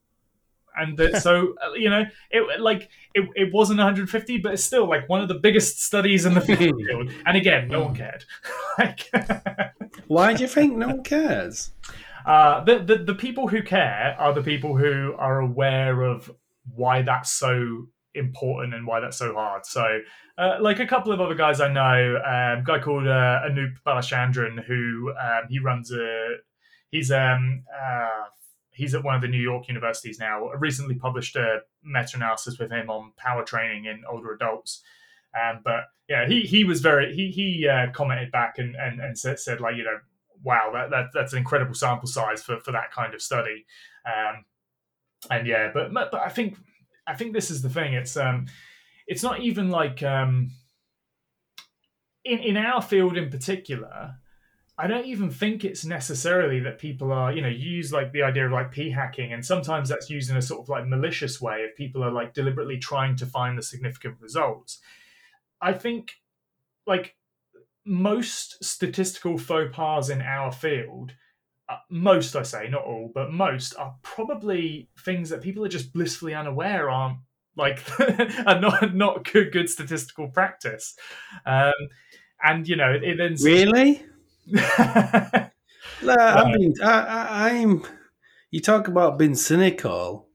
And the, so, uh, you know, it like it, it wasn't 150, but it's still like one of the biggest studies in the field. And again, no one cared. like, Why do you think no one cares? Uh, the, the the people who care are the people who are aware of why that's so important and why that's so hard. So, uh, like a couple of other guys I know, um, a guy called uh, Anoop Balachandran, who um, he runs a, he's um uh, he's at one of the New York universities now. I recently published a meta-analysis with him on power training in older adults. Um, but yeah, he he was very he he uh, commented back and and, and said, said like you know wow that, that that's an incredible sample size for for that kind of study. Um, and yeah, but but I think I think this is the thing. It's um, it's not even like um, in in our field in particular. I don't even think it's necessarily that people are, you know, use like the idea of like p hacking, and sometimes that's used in a sort of like malicious way if people are like deliberately trying to find the significant results. I think like most statistical faux pas in our field uh, most I say, not all, but most are probably things that people are just blissfully unaware aren't like are not not good good statistical practice. Um, and you know, it then really. no, I mean, I, I'm. You talk about being cynical.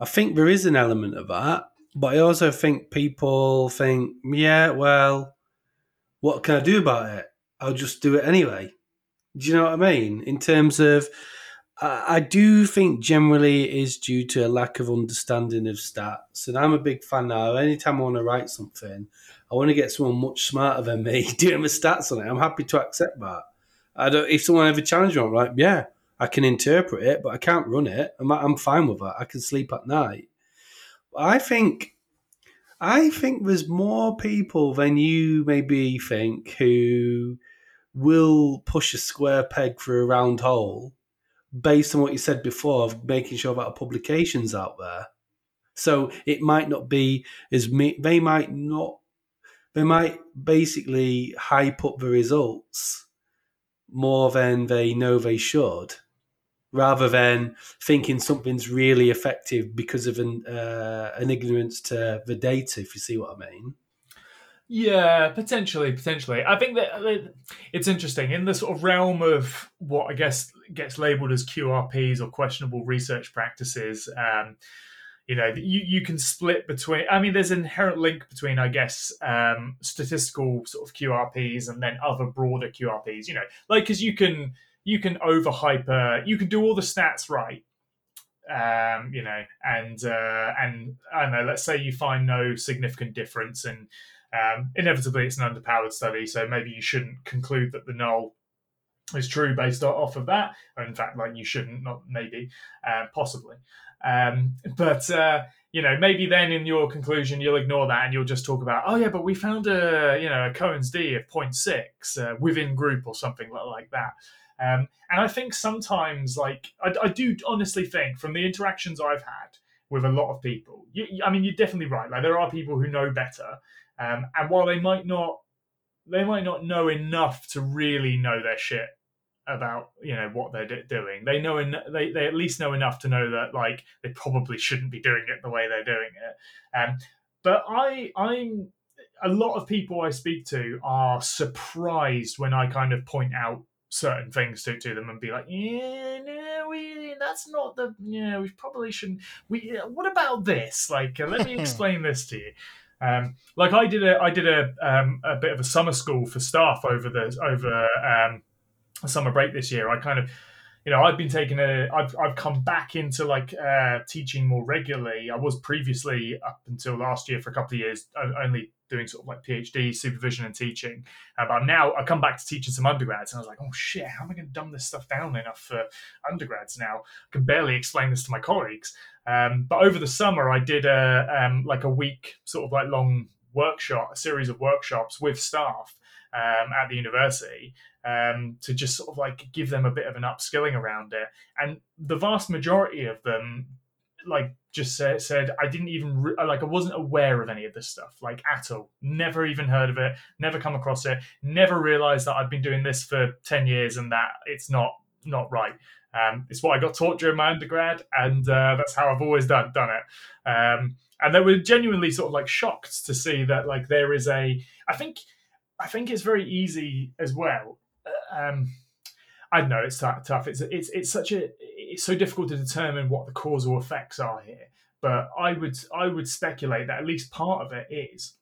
I think there is an element of that, but I also think people think, yeah, well, what can I do about it? I'll just do it anyway. Do you know what I mean? In terms of, I do think generally it is due to a lack of understanding of stats. And I'm a big fan now. Anytime I want to write something, I want to get someone much smarter than me doing the stats on it. I'm happy to accept that. I don't. If someone ever challenges me, I'm like, yeah, I can interpret it, but I can't run it. I'm, I'm fine with that. I can sleep at night. I think, I think there's more people than you maybe think who will push a square peg through a round hole based on what you said before of making sure that publications out there. So it might not be as me, they might not they might basically hype up the results more than they know they should, rather than thinking something's really effective because of an uh, an ignorance to the data. If you see what I mean. Yeah, potentially, potentially. I think that it's interesting in the sort of realm of what I guess gets labelled as QRPs or questionable research practices. Um, you know you, you can split between i mean there's an inherent link between i guess um, statistical sort of qrps and then other broader qrps you know like because you can you can over hyper you can do all the stats right um, you know and uh, and i don't know let's say you find no significant difference and um, inevitably it's an underpowered study so maybe you shouldn't conclude that the null is true based off of that in fact like you shouldn't not maybe uh, possibly um, but uh, you know, maybe then in your conclusion you'll ignore that and you'll just talk about, oh yeah, but we found a you know a Cohen's d of 0.6 uh, within group or something like that. Um, and I think sometimes, like, I, I, do honestly think from the interactions I've had with a lot of people, you, I mean, you're definitely right. Like, there are people who know better, um, and while they might not, they might not know enough to really know their shit about you know what they're doing. They know en- they they at least know enough to know that like they probably shouldn't be doing it the way they're doing it. Um, but I I'm a lot of people I speak to are surprised when I kind of point out certain things to, to them and be like, yeah, no, we that's not the yeah, we probably shouldn't. We what about this? Like, uh, let me explain this to you. Um, like I did a I did a um, a bit of a summer school for staff over the over um, summer break this year, I kind of, you know, I've been taking a, I've, I've come back into like uh, teaching more regularly. I was previously up until last year for a couple of years only doing sort of like PhD supervision and teaching. Uh, but now I come back to teaching some undergrads, and I was like, oh shit, how am I going to dumb this stuff down enough for undergrads now? I can barely explain this to my colleagues. Um, but over the summer, I did a um, like a week sort of like long workshop, a series of workshops with staff um, at the university um, to just sort of like give them a bit of an upskilling around it. And the vast majority of them, like, just said, said I didn't even re- like I wasn't aware of any of this stuff like at all. Never even heard of it. Never come across it. Never realized that I've been doing this for ten years and that it's not not right. Um, it's what I got taught during my undergrad, and uh, that's how I've always done done it. Um, and they were genuinely sort of like shocked to see that like there is a. I think I think it's very easy as well. Uh, um, I know it's tough. It's it's it's such a it's so difficult to determine what the causal effects are here. But I would I would speculate that at least part of it is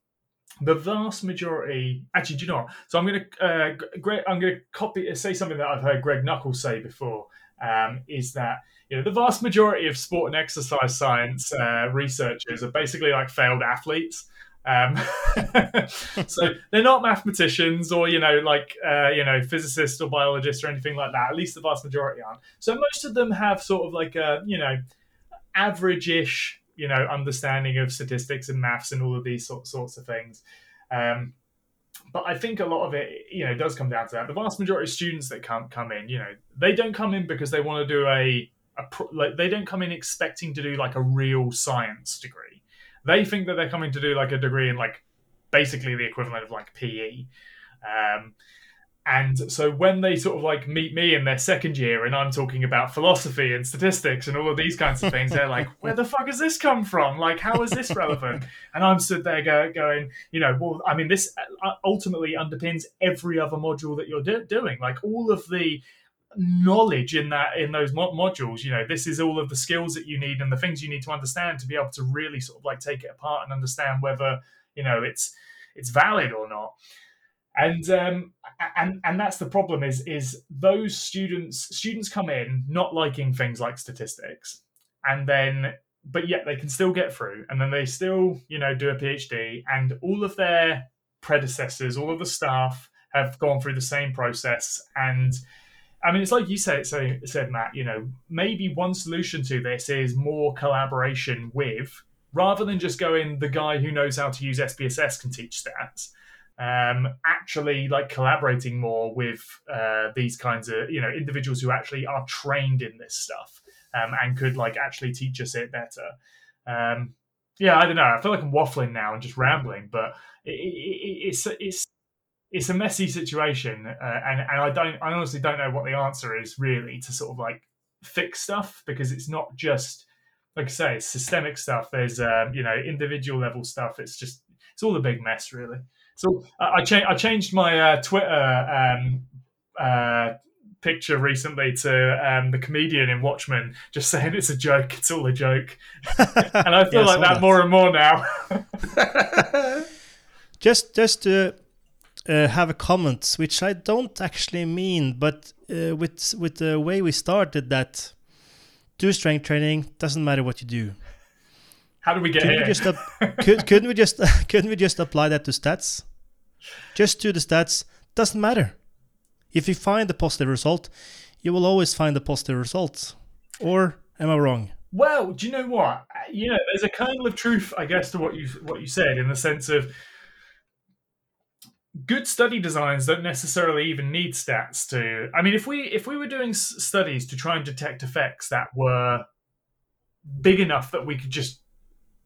the vast majority. Actually, do you know what? So I'm going to uh, Greg, I'm going to copy say something that I've heard Greg Nuckols say before. Um, is that you know the vast majority of sport and exercise science uh, researchers are basically like failed athletes. Um, so they're not mathematicians or you know like uh, you know physicists or biologists or anything like that. At least the vast majority aren't. So most of them have sort of like a you know average-ish you know understanding of statistics and maths and all of these sort, sorts of things. Um, but I think a lot of it, you know, does come down to that. The vast majority of students that come come in, you know, they don't come in because they want to do a, a like they don't come in expecting to do like a real science degree they think that they're coming to do like a degree in like basically the equivalent of like PE. Um, and so when they sort of like meet me in their second year and I'm talking about philosophy and statistics and all of these kinds of things, they're like, where the fuck has this come from? Like, how is this relevant? And I'm stood there go, going, you know, well, I mean, this uh, ultimately underpins every other module that you're do- doing. Like all of the knowledge in that in those modules you know this is all of the skills that you need and the things you need to understand to be able to really sort of like take it apart and understand whether you know it's it's valid or not. And um, and and that's the problem is is those students students come in not liking things like statistics and then but yet they can still get through and then they still you know do a phd and all of their predecessors all of the staff have gone through the same process and i mean it's like you said so said matt you know maybe one solution to this is more collaboration with rather than just going the guy who knows how to use spss can teach stats um, actually like collaborating more with uh, these kinds of you know individuals who actually are trained in this stuff um, and could like actually teach us it better. Um, yeah, I don't know. I feel like I'm waffling now and just rambling, but it, it, it's it's it's a messy situation, uh, and and I don't I honestly don't know what the answer is really to sort of like fix stuff because it's not just like I say, it's systemic stuff. There's um, you know individual level stuff. It's just it's all a big mess really. So I, cha- I changed my uh, Twitter um, uh, picture recently to um, the comedian in Watchmen, just saying it's a joke. It's all a joke, and I feel yeah, like that, that, more and more now. just, just to uh, have a comment, which I don't actually mean, but uh, with with the way we started, that do strength training doesn't matter what you do. How do we get couldn't here? We just could, couldn't we just couldn't we just apply that to stats? Just to the stats doesn't matter. If you find a positive result, you will always find a positive result. Or am I wrong? Well, do you know what? You know, there's a kernel of truth, I guess, to what you what you said in the sense of good study designs don't necessarily even need stats to. I mean, if we if we were doing studies to try and detect effects that were big enough that we could just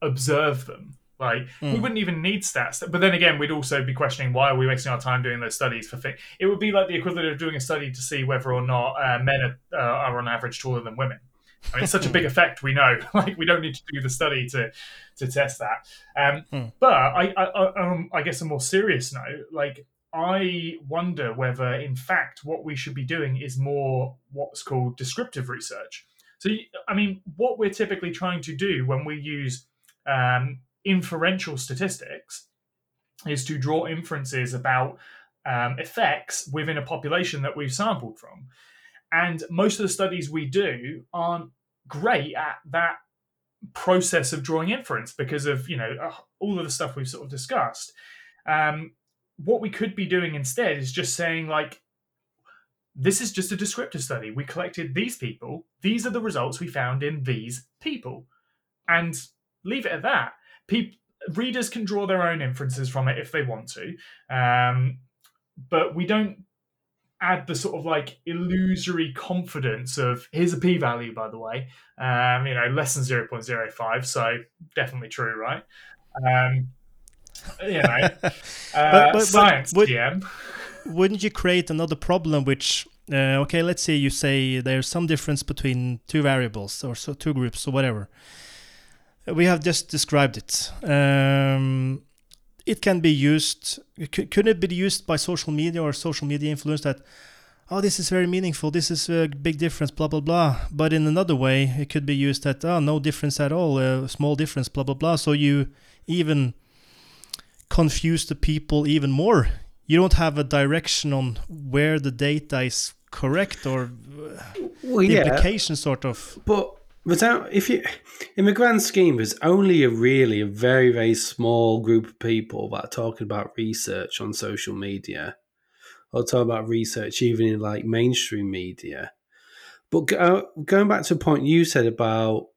observe them. Like mm. we hmm. wouldn't even need stats. But then again, we'd also be questioning why are we wasting our time doing those studies for things. It would be like the equivalent of doing a study to see whether or not uh, men are, uh, are on average taller than women. I mean, it's such a big effect. We know, like, we don't need to do the study to to test that. Um, hmm. But I, I, um, I guess a more serious note, like, I wonder whether, in fact, what we should be doing is more what's called descriptive research. So, I mean, what we're typically trying to do when we use um, inferential statistics is to draw inferences about um, effects within a population that we've sampled from. And most of the studies we do aren't great at that process of drawing inference because of you know uh, all of the stuff we've sort of discussed. Um, what we could be doing instead is just saying like this is just a descriptive study. We collected these people. These are the results we found in these people. And leave it at that. People, readers can draw their own inferences from it if they want to, um, but we don't add the sort of like illusory confidence of here's a p-value by the way um, you know less than 0.05 so definitely true right um, you know uh, but, but, science but would, GM. wouldn't you create another problem which uh, okay let's say you say there's some difference between two variables or so two groups or whatever we have just described it. Um, it can be used. Could it be used by social media or social media influence that, oh, this is very meaningful. This is a big difference. Blah blah blah. But in another way, it could be used that oh, no difference at all. A small difference. Blah blah blah. So you even confuse the people even more. You don't have a direction on where the data is correct or uh, well, the yeah, implication sort of. But without uh, if you in the grand scheme there's only a really a very very small group of people that are talking about research on social media or talk about research even in like mainstream media. But go, uh, going back to a point you said about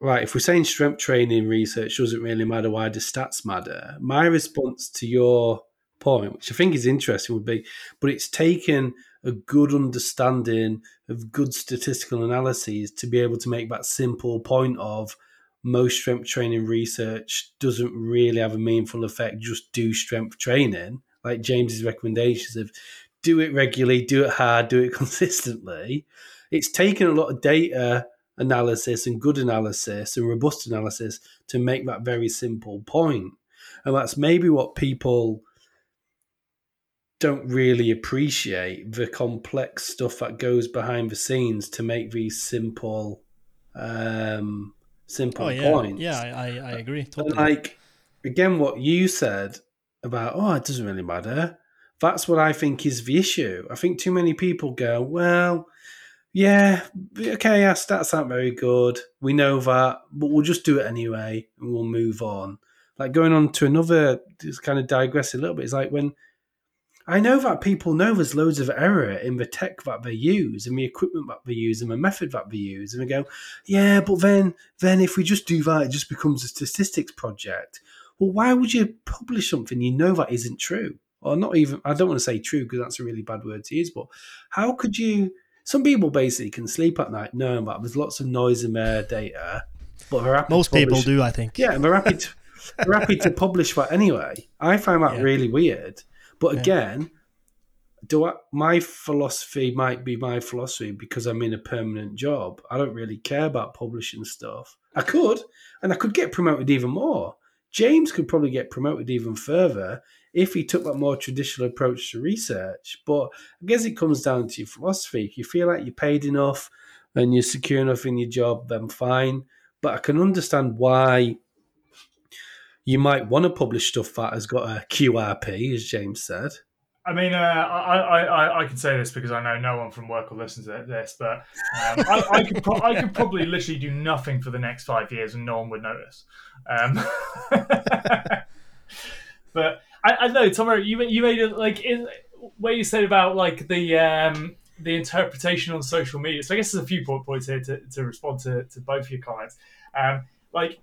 right if we're saying strength training research doesn't really matter why the stats matter my response to your point which i think is interesting would be but it's taken a good understanding of good statistical analyses to be able to make that simple point of most strength training research doesn't really have a meaningful effect. Just do strength training, like James's recommendations of do it regularly, do it hard, do it consistently. It's taken a lot of data analysis and good analysis and robust analysis to make that very simple point. And that's maybe what people don't really appreciate the complex stuff that goes behind the scenes to make these simple um simple Oh yeah, points. yeah, I, I agree totally. And like again, what you said about oh, it doesn't really matter. That's what I think is the issue. I think too many people go, well, yeah, okay, our stats aren't very good. We know that, but we'll just do it anyway and we'll move on. Like going on to another, just kind of digress a little bit. It's like when I know that people know there's loads of error in the tech that they use and the equipment that they use and the method that they use, and they go, yeah, but then then if we just do that, it just becomes a statistics project. Well, why would you publish something you know that isn't true? Or not even, I don't want to say true because that's a really bad word to use, but how could you? Some people basically can sleep at night knowing that there's lots of noise in their data, but they're happy to Most people do, I think. yeah, they're happy to they're happy to publish that anyway. I find that Yeah. really weird. But Yeah. again, do I, my philosophy might be my philosophy because I'm in a permanent job. I don't really care about publishing stuff. I could, and I could get promoted even more. James could probably get promoted even further if he took that more traditional approach to research. But I guess it comes down to your philosophy. If you feel like you're paid enough and you're secure enough in your job, then fine. But I can understand why you might want to publish stuff that has got a QRP, as James said. I mean, uh, I, I, I, can say this because I know no one from work will listen to this, but um, I, I, could pro- I could probably literally do nothing for the next five years and no one would notice. Um, but I, I know, Tom, you you made it like in, where you said about like the um, the interpretation on social media. So I guess there's a few po- points here to, to respond to, to both your comments. Um, like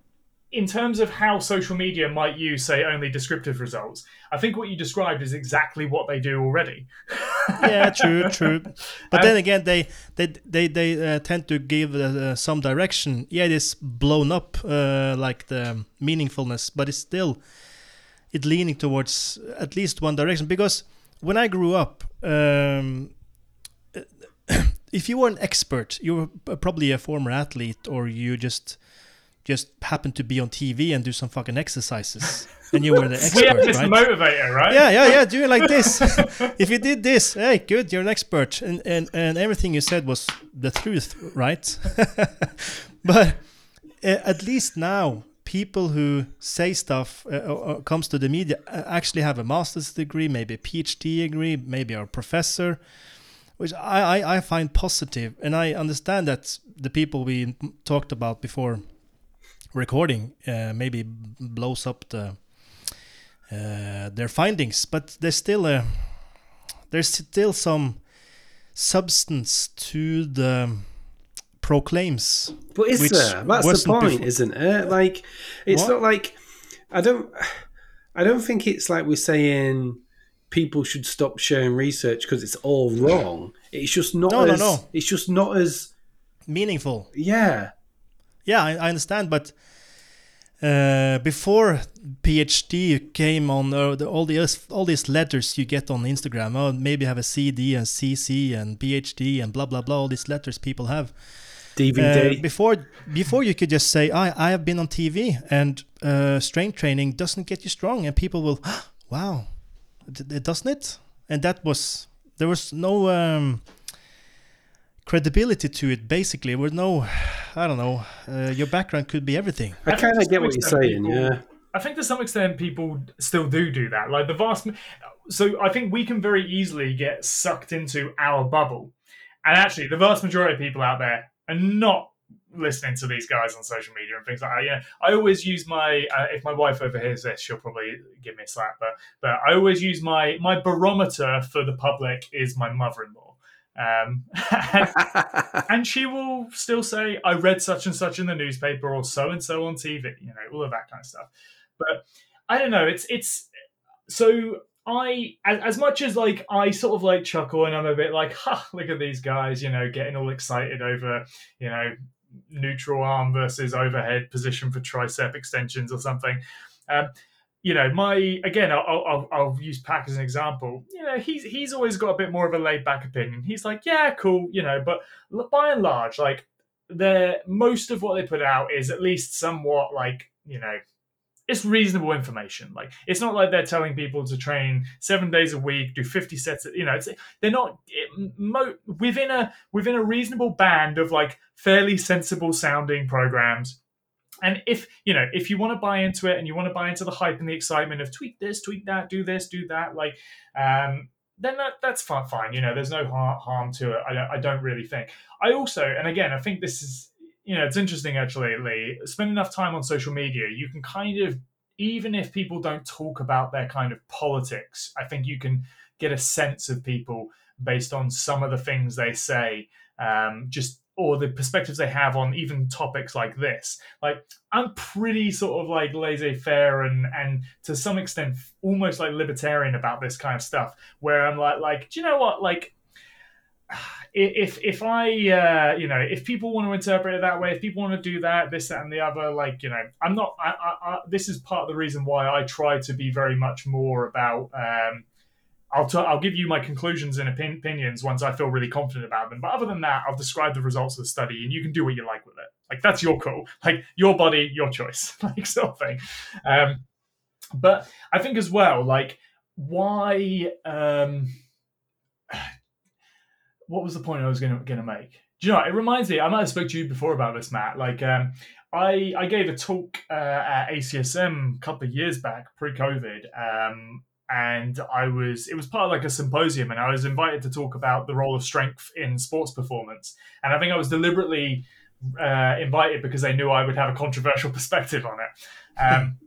in terms of how social media might use, say, only descriptive results, I think what you described is exactly what they do already. yeah, true, true. But Um, then again, they they they they uh, tend to give uh, some direction. Yeah, it is blown up, uh, like the meaningfulness, but it's still it leaning towards at least one direction. Because when I grew up, um, if you were an expert, you were probably a former athlete, or you just just happened to be on TV and do some fucking exercises, and you were the we have expert, this right? motivator, right? yeah, yeah, yeah. Do it like this. if you did this, hey, good, you're an expert, and and and everything you said was the truth, right? but uh, at least now, people who say stuff uh, or, or comes to the media actually have a master's degree, maybe a PhD degree, maybe are a professor, which I, I I find positive, and I understand that the people we talked about before recording uh, maybe blows up the uh, their findings, but there's still a there's still some substance to the proclaims. But is there? That's the point, before- isn't it? Like, it's What? not like I don't. I don't think it's like we're saying people should stop sharing research because it's all wrong. It's just not. No, no, no. It's just not as. Meaningful, Yeah. Yeah, I, I understand, but uh, before PhD came on, uh, the, all the all these letters you get on Instagram, oh, maybe have a CD and CC and PhD and blah blah blah, all these letters people have. DVD. Uh, before before you could just say I I have been on TV and uh, strength training doesn't get you strong and people will wow it, it doesn't it and that was there was no um, credibility to it basically there was no I don't know uh, your background could be everything I I kind of get what you're saying. people- Yeah. I think to some extent people still do do that. Like the vast, so I think we can very easily get sucked into our bubble, and actually, the vast majority of people out there are not listening to these guys on social media and things like that. You know, I always use my uh, if my wife overhears this, she'll probably give me a slap, but but I always use my my barometer for the public is my mother-in-law. Um, and and she will still say, "I read such and such in the newspaper, or so and so on TV." You know, all of that kind of stuff. But I don't know. It's it's so I as, as much as like I sort of like chuckle and I'm a bit like, "Ha! Look at these guys!" You know, getting all excited over you know neutral arm versus overhead position for tricep extensions or something. Um, you know, my again, I'll, I'll, I'll use Pack as an example. You know, he's he's always got a bit more of a laid back opinion. He's like, yeah, cool, you know, but by and large, like, the most of what they put out is at least somewhat like you know it's reasonable information. Like it's not like they're telling people to train seven days a week, do fifty sets. Of, you know, they're not it, mo, within a within a reasonable band of like fairly sensible sounding programs. And if you know if you want to buy into it and you want to buy into the hype and the excitement of tweak this, tweak that, do this, do that, like um, then that, that's fine. You know, there's no harm, harm to it. I don't, I don't really think. I also, and again, I think this is you know, it's interesting actually, Lee. Spend enough time on social media, you can kind of, even if people don't talk about their kind of politics, I think you can get a sense of people based on some of the things they say, um, just or the perspectives they have on even topics like this. Like I'm pretty sort of like laissez-faire and and to some extent almost like libertarian about this kind of stuff. Where I'm like like, do you know what? Like if if I uh, you know if people want to interpret it that way, if people want to do that, this that and the other, like you know, I'm not. I, I, I, this is part of the reason why I try to be very much more about. Um, I'll t- I'll give you my conclusions and opin- opinions once I feel really confident about them. But other than that, I'll describe the results of the study, and you can do what you like with it. Like that's your call, like your body, your choice, like sort of thing. Um, but I think as well, like why. Um, what was the point I was going to make? Do you know? It reminds me. I might have spoke to you before about this, Matt. Like, um, I I gave a talk uh, at ACSM a couple of years back, pre-COVID, um, and I was it was part of like a symposium, and I was invited to talk about the role of strength in sports performance. And I think I was deliberately uh, invited because they knew I would have a controversial perspective on it. Um,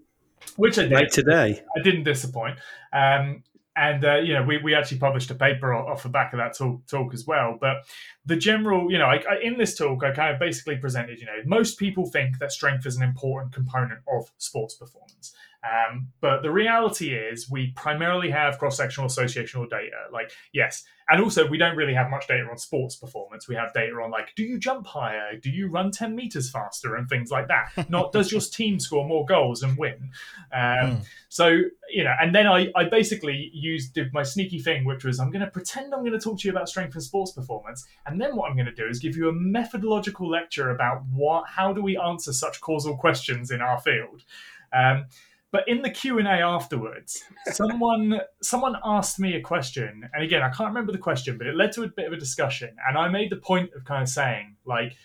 which I did. Like today. I didn't disappoint. Um, and uh, you know we, we actually published a paper off the back of that talk, talk as well but the general you know I, I, in this talk i kind of basically presented you know most people think that strength is an important component of sports performance um, but the reality is, we primarily have cross sectional associational data. Like, yes, and also we don't really have much data on sports performance. We have data on like, do you jump higher? Do you run ten meters faster? And things like that. Not does your team score more goals and win. Um, mm. So you know, and then I, I basically used my sneaky thing, which was I'm going to pretend I'm going to talk to you about strength and sports performance, and then what I'm going to do is give you a methodological lecture about what, how do we answer such causal questions in our field. Um, but in the Q and A afterwards, someone someone asked me a question, and again, I can't remember the question, but it led to a bit of a discussion, and I made the point of kind of saying like.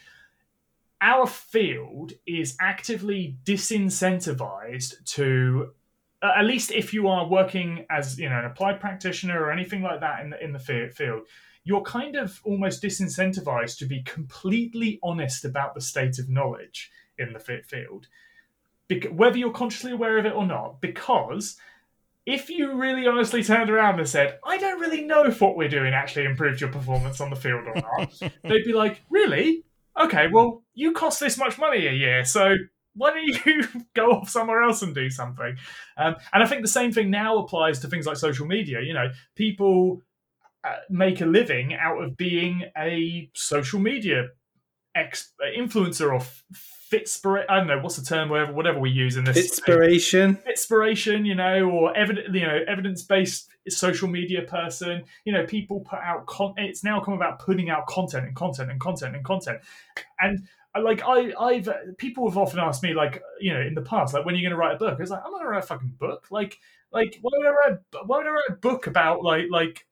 Our field is actively disincentivized to at least if you are working as you know an applied practitioner or anything like that in the in the field you're kind of almost disincentivized to be completely honest about the state of knowledge in the field whether you're consciously aware of it or not, because if you really honestly turned around and said, I don't really know if what we're doing actually improved your performance on the field or not, they'd be like, Really? Okay, well, you cost this much money a year, so why don't you go off somewhere else and do something? Um, and I think the same thing now applies to things like social media. You know, people uh, make a living out of being a social media ex- influencer or fitspira- I don't know what's the term whatever whatever we use in this inspiration inspiration you know or evidence you know evidence based social media person you know people put out con- it's now come about putting out content and content and content and content and uh, like I, I've people have often asked me like you know in the past like when are you going to write a book? I was like I'm not going to write a fucking book. Like like why would I write why would I write a book about like like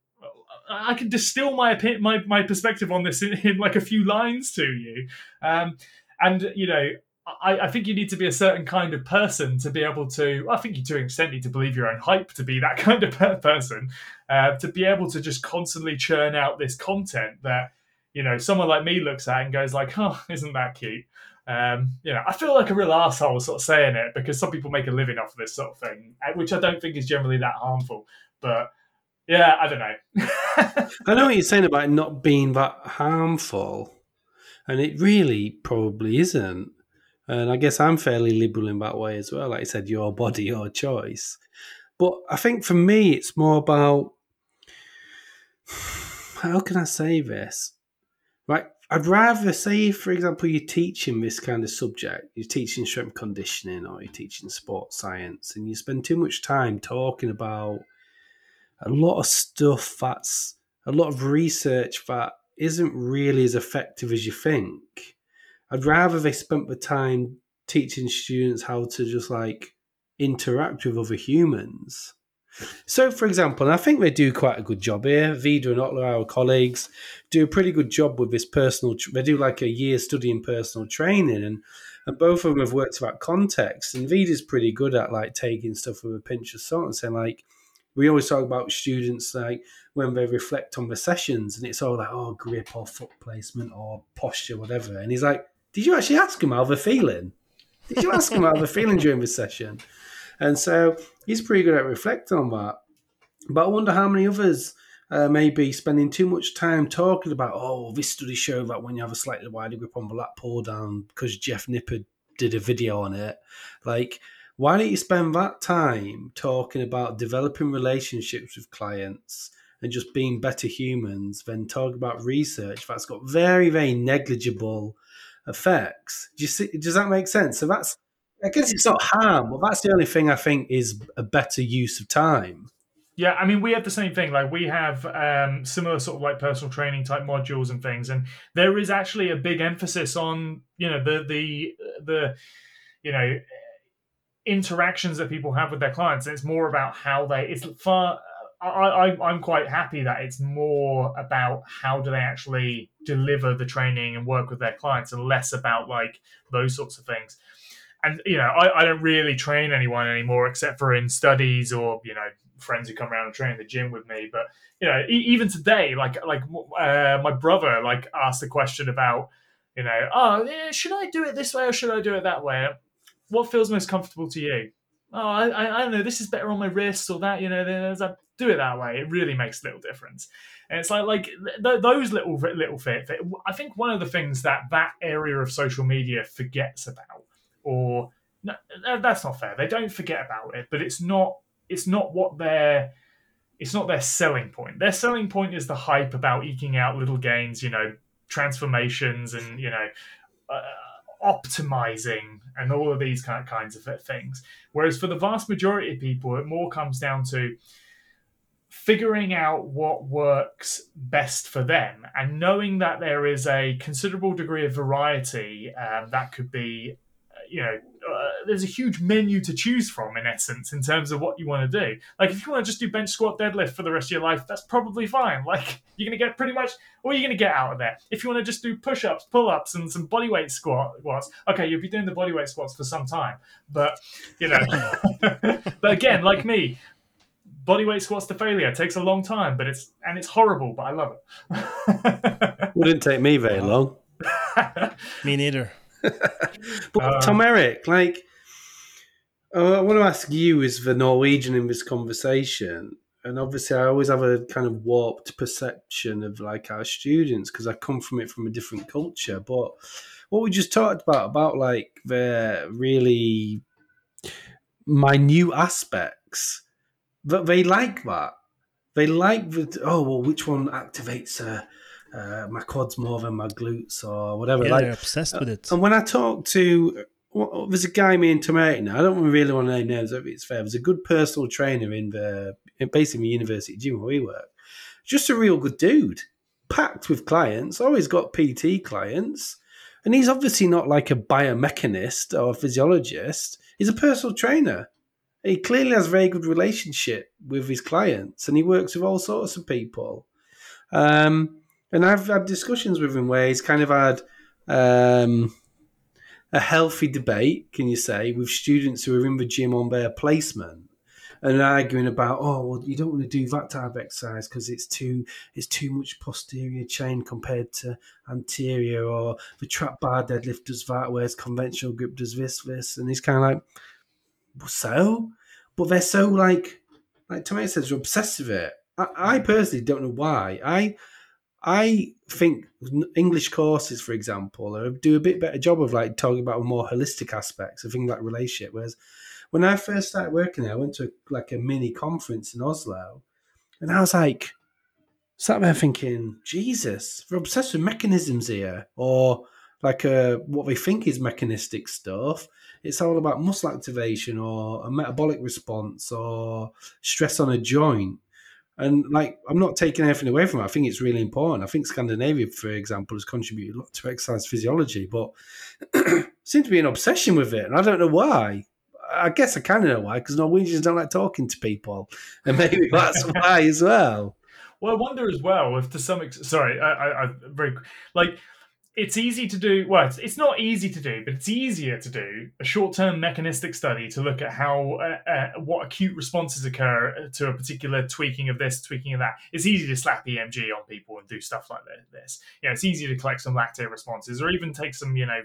I can distill my opinion, my my perspective on this in, in like a few lines to you. Um, and you know, I, I, think you need to be a certain kind of person to be able to. I think you to an extent to believe your own hype to be that kind of person, uh, to be able to just constantly churn out this content that you know someone like me looks at and goes like, "Oh, isn't that cute?" Um, you know, I feel like a real asshole sort of saying it because some people make a living off of this sort of thing, uh, which I don't think is generally that harmful. But yeah, I don't know. I know what you're saying about not being that harmful and it really probably isn't. And I guess I'm fairly liberal in that way as well. Like I said, your body, your choice. But I think for me, it's more about how can I say this? Right. I'd rather say, for example, you're teaching this kind of subject, you're teaching strength conditioning or you're teaching sports science, and you spend too much time talking about a lot of stuff that's a lot of research that isn't really as effective as you think. I'd rather they spent the time teaching students how to just like interact with other humans. So, for example, I think they do quite a good job here. Vida and Otler, our colleagues, do a pretty good job with this personal. They do like a year studying personal training, and and both of them have worked about context. And Vida's pretty good at like taking stuff with a pinch of salt and saying like, we always talk about students like when they reflect on the sessions, and it's all like oh grip or foot placement or posture, whatever. And he's like, did you actually ask them how they're feeling? Did you ask them how they're feeling during the session? And so he's pretty good at reflecting on that. But I wonder how many others uh, may be spending too much time talking about, oh, this study showed that when you have a slightly wider grip on the lat pull down, because Jeff Nippard did a video on it. Like, why don't you spend that time talking about developing relationships with clients and just being better humans than talk about research that's got very, very negligible effects? Do you see, does that make sense? So that's I guess it's not harm, but that's the only thing I think is a better use of time. Yeah, I mean, we have the same thing. Like, we have um, similar sort of like personal training type modules and things, and there is actually a big emphasis on you know the the the you know interactions that people have with their clients. And it's more about how they. It's far. I, I I'm quite happy that it's more about how do they actually deliver the training and work with their clients, and less about like those sorts of things and you know, I, I don't really train anyone anymore except for in studies or you know friends who come around and train in the gym with me. But you know, e- even today, like like uh, my brother like asked a question about you know, oh, yeah, should I do it this way or should I do it that way? What feels most comfortable to you? Oh, I, I don't know. This is better on my wrist or that. You know, there's a, do it that way. It really makes little difference. And it's like like th- those little little fit, fit. I think one of the things that that area of social media forgets about or no, that's not fair. They don't forget about it, but it's not it's not what their it's not their selling point. Their selling point is the hype about eking out little gains, you know, transformations and you know, uh, optimizing and all of these kind of kinds of things. Whereas for the vast majority of people, it more comes down to figuring out what works best for them and knowing that there is a considerable degree of variety um, that could be you know, uh, there's a huge menu to choose from in essence in terms of what you want to do. Like if you want to just do bench squat deadlift for the rest of your life, that's probably fine. Like you're gonna get pretty much what are you gonna get out of there. If you want to just do push-ups, pull-ups, and some bodyweight squats, okay, you'll be doing the bodyweight squats for some time. But you know, but again, like me, bodyweight squats to failure takes a long time, but it's and it's horrible, but I love it. Wouldn't take me very long. me neither. But um, Tom Erik, like, uh, I want to ask you as the Norwegian in this conversation, and obviously I always have a kind of warped perception of like our students because I come from it from a different culture. But what we just talked about about like the really minute aspects that they like that they like the oh well which one activates a uh, my quads more than my glutes or whatever. Yeah, like, they're obsessed with it. And when I talk to, well, there's a guy me in Tomato now. I don't really want to name names. If it's fair. There's a good personal trainer in the in basically university gym where we work. Just a real good dude, packed with clients. Always got PT clients, and he's obviously not like a biomechanist or a physiologist. He's a personal trainer. He clearly has a very good relationship with his clients, and he works with all sorts of people. Um, and I've had discussions with him where he's kind of had um, a healthy debate, can you say, with students who are in the gym on their placement and arguing about, oh, well, you don't want to do that type of exercise because it's too it's too much posterior chain compared to anterior, or the trap bar deadlift does that, whereas conventional grip does this, this, and he's kind of like, so, but they're so like, like Tom Erik says, they're obsessed with it. I, I personally don't know why. I I think English courses, for example, do a bit better job of like talking about more holistic aspects of things like relationship. Whereas when I first started working there, I went to like a mini conference in Oslo, and I was like, sat there thinking, Jesus, we're obsessed with mechanisms here, or like uh, what we think is mechanistic stuff. It's all about muscle activation or a metabolic response or stress on a joint. And like, I'm not taking anything away from it. I think it's really important. I think Scandinavia, for example, has contributed a lot to exercise physiology, but seems to be an obsession with it, and I don't know why. I guess I kind of know why, because Norwegians don't like talking to people, and maybe that's why as well. Well, I wonder as well if to some extent. Sorry, I, I, I very like it's easy to do well it's, it's, not easy to do but it's easier to do a short-term mechanistic study to look at how uh, uh, what acute responses occur to a particular tweaking of this tweaking of that it's easy to slap emg on people and do stuff like this you know it's easy to collect some lactate responses or even take some you know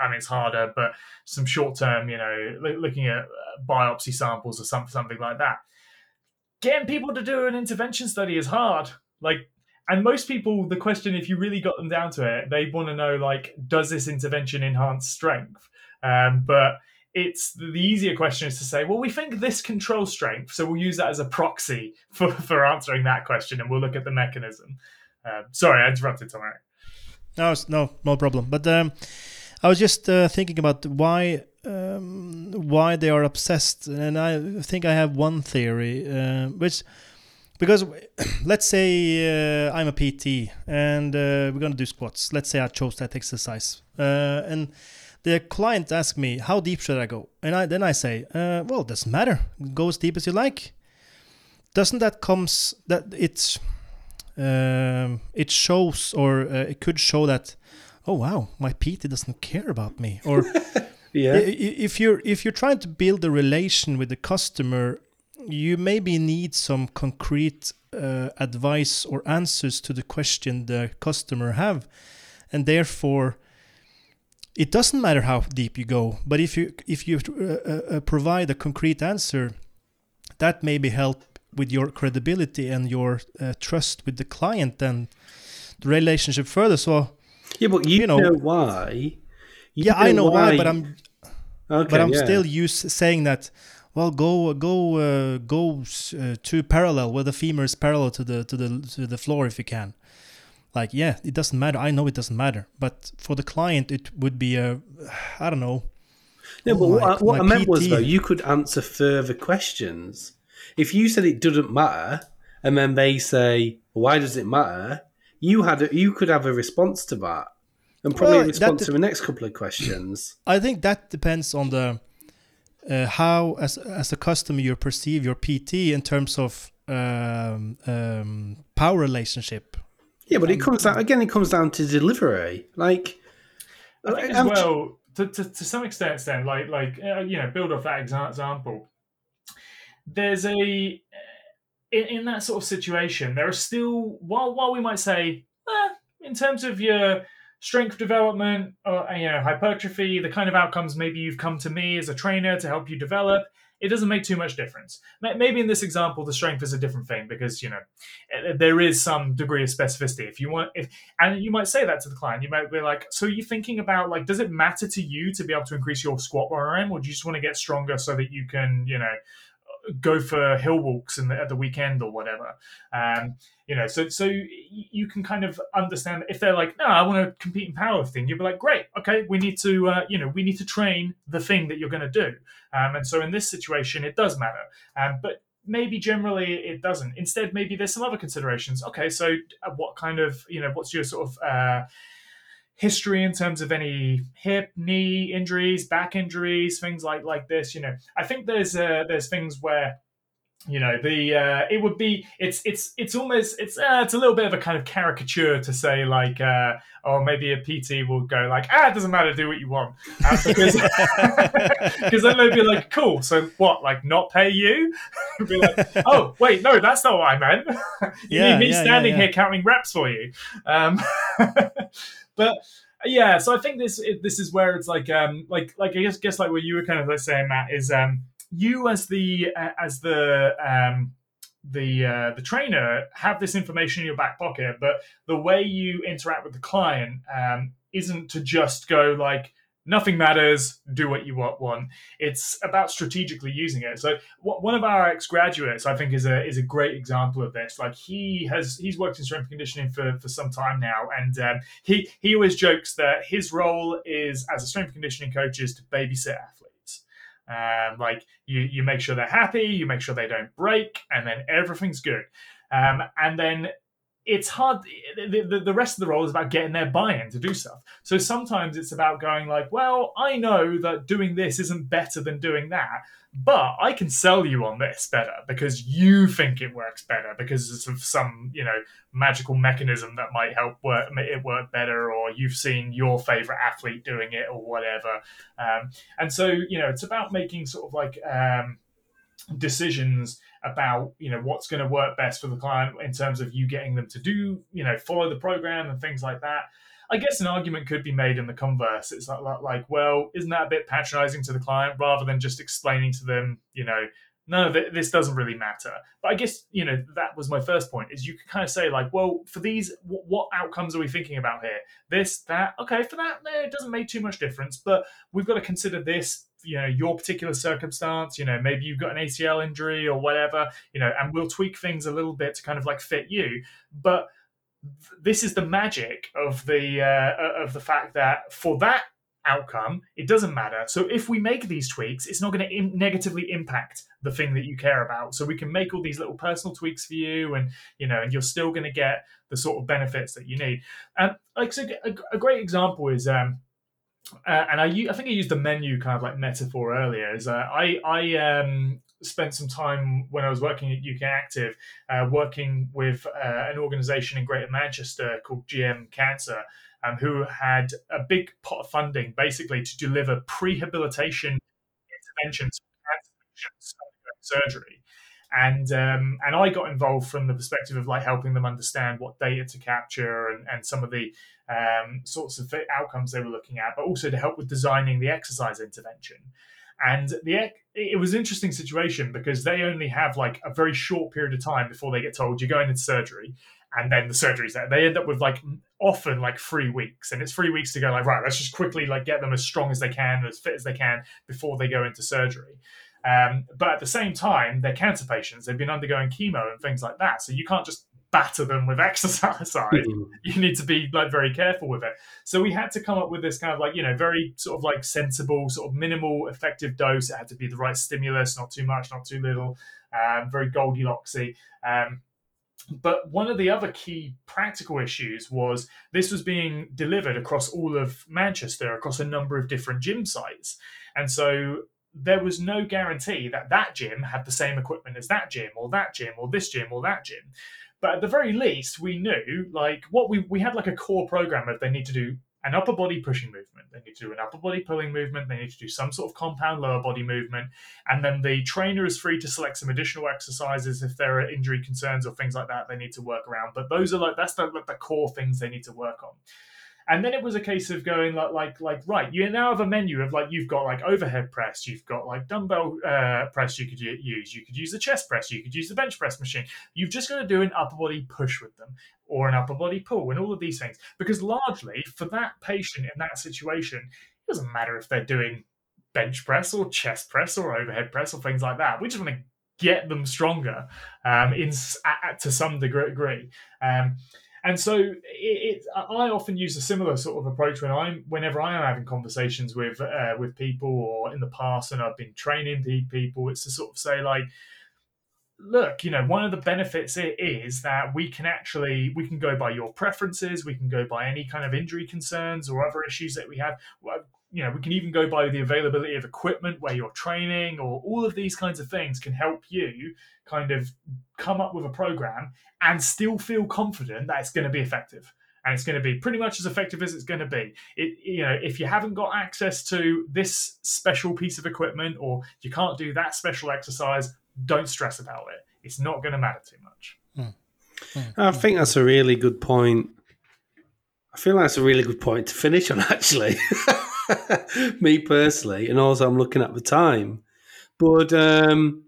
I mean, it's harder, but some short term, you know, looking at uh, biopsy samples or something, something like that. Getting people to do an intervention study is hard. Like and most people the question if you really got them down to it they want to know like does this intervention enhance strength? Um, but it's the easier question is to say well we think this controls strength so we'll use that as a proxy for, for answering that question and we'll look at the mechanism. Um, sorry i interrupted Tom no no no problem. But um, i was just uh, thinking about why um, why they are obsessed and i think i have one theory uh, which because let's say uh, I'm a PT and uh, we're gonna do squats. Let's say I chose that exercise, uh, and the client asks me, "How deep should I go?" And I then I say, uh, "Well, it doesn't matter. Go as deep as you like." Doesn't that comes that it's um, it shows or uh, it could show that, oh wow, my PT doesn't care about me, or yeah, if you're if you're trying to build a relation with the customer you maybe need some concrete uh, advice or answers to the question the customer have and therefore it doesn't matter how deep you go but if you if you uh, uh, provide a concrete answer that maybe help with your credibility and your uh, trust with the client and the relationship further so yeah but you, you know, know, why you yeah know i know why, why but i'm okay, but i'm yeah. still used saying that well go go uh, go uh, to parallel where the femur is parallel to the to the to the floor if you can like yeah it doesn't matter i know it doesn't matter but for the client it would be a i don't know no, but what, what I meant PT. was though you could answer further questions. If you said it doesn't matter, and then they say, "Why does it matter?" You had a, you could have a response to that, and probably well, a response de- to the next couple of questions. I think that depends on the uh, how as as a customer you perceive your PT in terms of um, um, power relationship. Yeah, but it comes down again. It comes down to delivery. Like, I think as well to, to, to some extent, then like like uh, you know, build off that example. There's a in, in, that sort of situation, there are still while while we might say, eh, in terms of your strength development, or, uh, you know, hypertrophy, the kind of outcomes maybe you've come to me as a trainer to help you develop, it doesn't make too much difference. Maybe in this example, the strength is a different thing because you know eh, there is some degree of specificity. If you want, if and you might say that to the client, you might be like, "So you're you thinking about like, does it matter to you to be able to increase your squat RM, or do you just want to get stronger so that you can, you know, go for hill walks the, at the weekend or whatever. Um, you know, so so you can kind of understand if they're like, no, I want to compete in powerlifting. You'll be like, great, okay, we need to, uh, you know, we need to train the thing that you're going to do. Um, and so in this situation, it does matter. Um, but maybe generally it doesn't. Instead, maybe there's some other considerations. Okay, so uh, what kind of, you know, what's your sort of uh, history in terms of any hip, knee injuries, back injuries, things like like this. You know, I think there's uh, there's things where you know the uh, it would be it's it's it's almost it's uh, it's a little bit of a kind of caricature to say like uh, or maybe a PT will go like ah it doesn't matter do what you want. Uh, because because then they'd be like cool so what like not pay you? Be like oh wait no that's not what I meant. You yeah, need me yeah, standing yeah, here counting reps for you. Um, but yeah, so I think this this is where it's like um like like I guess guess like what you were kind of like saying, Matt, is um you as the uh, as the um the uh, the trainer have this information in your back pocket, but the way you interact with the client um, isn't to just go like nothing matters. Do what you want. One, It's about strategically using it. So one of our ex graduates, I think, is a is a great example of this. Like he has he's worked in strength conditioning for, for some time now, and um, he he always jokes that his role is as a strength conditioning coach is to babysit athletes. Um, like you you make sure they're happy, you make sure they don't break, and then everything's good. Um, and then it's hard the, the, the, rest of the role is about getting their buy-in to do stuff. So sometimes it's about going like well i know that doing this isn't better than doing that but i can sell you on this better because you think it works better because of some you know magical mechanism that might help work it work better or you've seen your favorite athlete doing it or whatever. Um, and so you know it's about making sort of like um, decisions about you know what's going to work best for the client in terms of you getting them to do you know follow the program and things like that. I guess an argument could be made in the converse. It's like, like well isn't that a bit patronizing to the client rather than just explaining to them you know no this doesn't really matter? But i guess you know that was my first point is you can kind of say like well for these what outcomes are we thinking about here? This that okay for that no it doesn't make too much difference but we've got to consider this you know your particular circumstance you know maybe you've got an acl injury or whatever you know and we'll tweak things a little bit to kind of like fit you. But this is the magic of the uh, of the fact that for that outcome it doesn't matter. So if we make these tweaks it's not going to Im- negatively impact the thing that you care about. So we can make all these little personal tweaks for you and you know and you're still going to get the sort of benefits that you need. And like so a, a great example is um uh, and I, I think I used the menu kind of like metaphor earlier. Is uh, I I um, spent some time when I was working at UK Active, uh, working with uh, an organisation in Greater Manchester called GM Cancer, um, who had a big pot of funding basically to deliver prehabilitation interventions for cancer patients surgery and um, and I got involved from the perspective of like helping them understand what data to capture and, and some of the um, sorts of outcomes they were looking at, but also to help with designing the exercise intervention. And the it was an interesting situation because they only have like a very short period of time before they get told you're going into surgery, and then the surgery's there. They end up with like often like three weeks, and it's three weeks to go like right, let's just quickly like get them as strong as they can, as fit as they can before they go into surgery. Um, but at the same time, they're cancer patients. They've been undergoing chemo and things like that. So you can't just batter them with exercise. Mm-hmm. you need to be like very careful with it. So we had to come up with this kind of like, you know, very sort of like sensible, sort of minimal effective dose. It had to be the right stimulus, not too much, not too little, um, very Goldilocksy. Um, but one of the other key practical issues was this was being delivered across all of Manchester, across a number of different gym sites. And so there was no guarantee that that gym had the same equipment as that gym or that gym or this gym or that gym. But at the very least, we knew like what we we had like a core program of they need to do an upper body pushing movement, they need to do an upper body pulling movement, they need to do some sort of compound lower body movement, and then the trainer is free to select some additional exercises if there are injury concerns or things like that they need to work around. But those are like that's the, the core things they need to work on. And then it was a case of going like, like, like, right, you now have a menu of like, you've got like overhead press, you've got like dumbbell uh, press you could use, you could use the chest press, you could use the bench press machine. You've just got to do an upper body push with them or an upper body pull and all of these things. Because largely for that patient in that situation, it doesn't matter if they're doing bench press or chest press or overhead press or things like that. We just want to get them stronger um, in to some degree. Um, and so it, it, I often use a similar sort of approach when I'm whenever I am having conversations with uh, with people or in the past and I've been training people. It's to sort of say like, look, you know, one of the benefits it is that we can actually we can go by your preferences, we can go by any kind of injury concerns or other issues that we have you know, we can even go by the availability of equipment where you're training, or all of these kinds of things can help you kind of come up with a program and still feel confident that it's going to be effective and it's going to be pretty much as effective as it's going to be. It, you know, if you haven't got access to this special piece of equipment or you can't do that special exercise, don't stress about it. It's not going to matter too much. Hmm. Hmm. I think that's a really good point. I feel like that's a really good point to finish on, actually. me personally, and also I'm looking at the time. But um,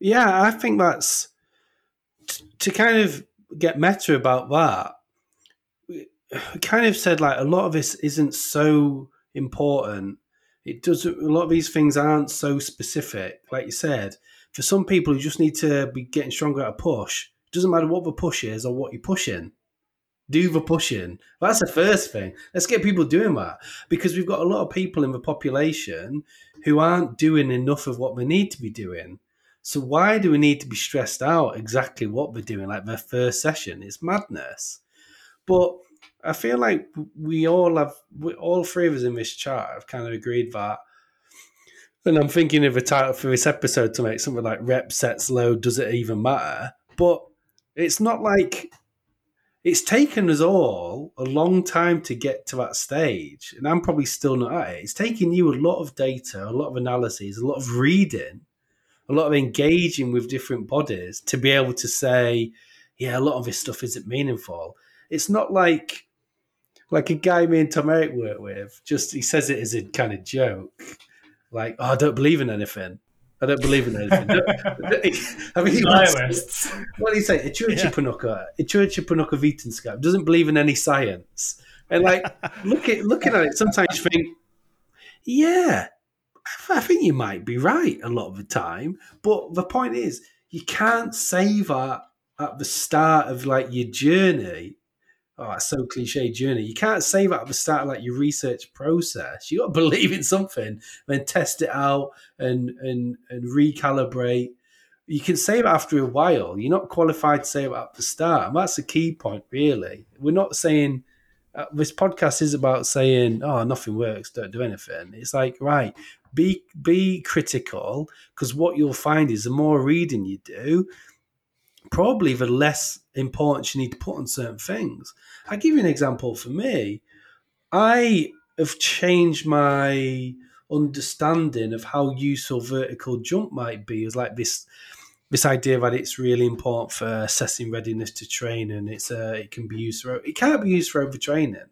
yeah, I think that's t- to kind of get meta about that. We kind of said like a lot of this isn't so important. It doesn't. A lot of these things aren't so specific, like you said. For some people who just need to be getting stronger at a push, it doesn't matter what the push is or what you're pushing. Do the pushing. That's the first thing. Let's get people doing that because we've got a lot of people in the population who aren't doing enough of what they need to be doing. So why do we need to be stressed out exactly what we're doing? Like their first session is madness. But I feel like we all have, we, all three of us in this chat have kind of agreed that. And I'm thinking of a title for this episode to make something like rep sets low. Does it even matter? But it's not like it's taken us all a long time to get to that stage, and I'm probably still not at it. It's taken you a lot of data, a lot of analyses, a lot of reading, a lot of engaging with different bodies to be able to say, yeah, a lot of this stuff isn't meaningful. It's not like like a guy me and Tom Erik work with. Just he says it as a kind of joke, like, "Oh, I don't believe in anything." I don't believe in anything. I mean, Nihilists. what do you say? Ichurichi Yeah. Panuka, Ichurichi Panuka Vitinskap doesn't believe in any science. And like, look at looking at it, sometimes you think, yeah, I think you might be right a lot of the time. But the point is, you can't say that at the start of like your journey. Oh, it's so cliche journey. You can't say that at the start of like your research process. You got to believe in something, then test it out and and and recalibrate. You can say that after a while. You're not qualified to say that at the start, and that's the key point. Really, we're not saying uh, this podcast is about saying, "Oh, nothing works, don't do anything." It's like, right, be be critical because what you'll find is the more reading you do, probably the less importance you need to put on certain things. I give you an example for me. I have changed my understanding of how useful vertical jump might be as like this this idea that it's really important for assessing readiness to train and it's uh, it can be used for it can't be used for overtraining.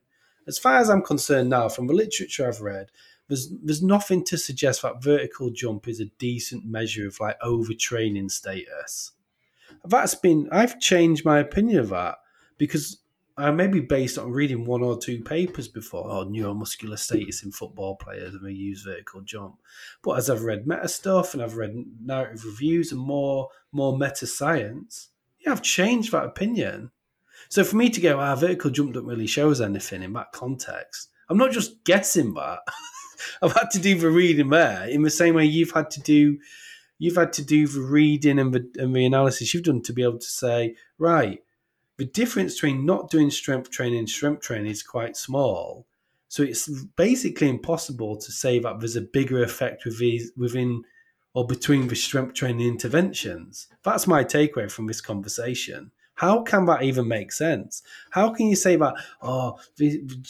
As far as I'm concerned now, from the literature I've read, there's there's nothing to suggest that vertical jump is a decent measure of like overtraining status. That's been I've changed my opinion of that because I maybe based on reading one or two papers before on neuromuscular status in football players and they use vertical jump. But as I've read meta stuff and I've read narrative reviews and more more meta science, yeah, I've changed that opinion. So for me to go, ah, vertical jump don't really show us anything in that context. I'm not just guessing that. I've had to do the reading there in the same way you've had to do you've had to do the reading and the, and the analysis you've done to be able to say, right, the difference between not doing strength training and strength training is quite small. So it's basically impossible to say that there's a bigger effect with these, within or between the strength training interventions. That's my takeaway from this conversation. How can that even make sense? How can you say that, oh,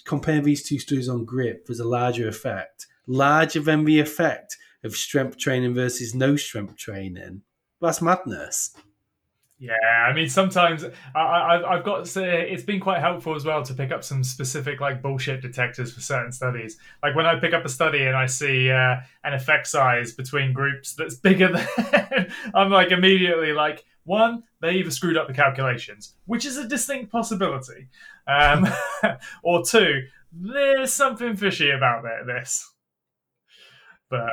compare these two studies on grip, there's a larger effect, larger than the effect of strength training versus no strength training? That's madness. Yeah, I mean, sometimes I, I, I've- got to say it's been quite helpful as well to pick up some specific like bullshit detectors for certain studies. Like when I pick up a study and I see uh, an effect size between groups that's bigger than, I'm like immediately like, one, they either screwed up the calculations, which is a distinct possibility, um, or two, there's something fishy about this. But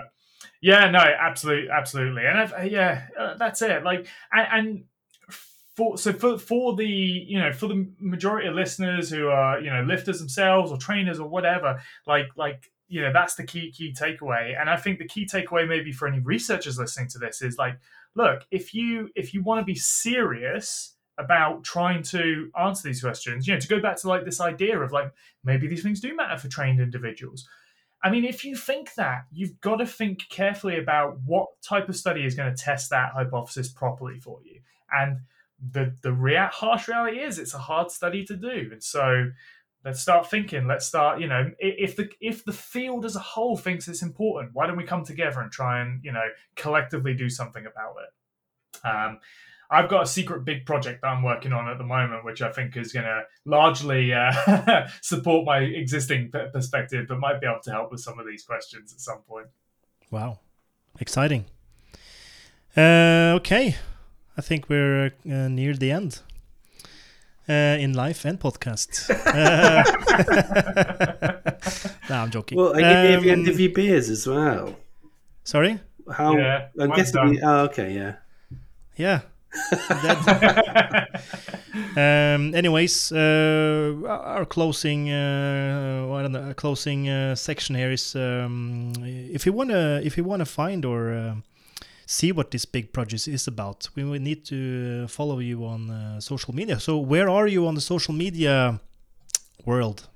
yeah, no, absolutely, absolutely, and I've, yeah, uh, that's it. Like, and, and for so for for the you know for the majority of listeners who are you know lifters themselves or trainers or whatever, like like you know that's the key key takeaway. And I think the key takeaway maybe for any researchers listening to this is like, look, if you if you want to be serious about trying to answer these questions, you know, to go back to like this idea of like maybe these things do matter for trained individuals. I mean, if you think that, you've got to think carefully about what type of study is going to test that hypothesis properly for you. And the the rea- harsh reality is, it's a hard study to do. And so, let's start thinking. Let's start. You know, if the if the field as a whole thinks it's important, why don't we come together and try and you know collectively do something about it? Um, I've got a secret big project that I'm working on at the moment, which I think is going to largely uh, support my existing perspective, but might be able to help with some of these questions at some point. Wow, exciting. Uh, okay, I think we're uh, near the end. uh, in life and podcast. Uh, no, I'm joking. Well, are you near the end Um, of your beers as well? Sorry? How? Yeah, I'm guessing. done. Oh, okay, yeah. Yeah. Um, anyways, uh, our closing, uh, I don't know, closing uh, section here is um, if you wanna, if you wanna find or uh, see what this big project is about, we need to follow you on uh, social media. So, where are you on the social media world?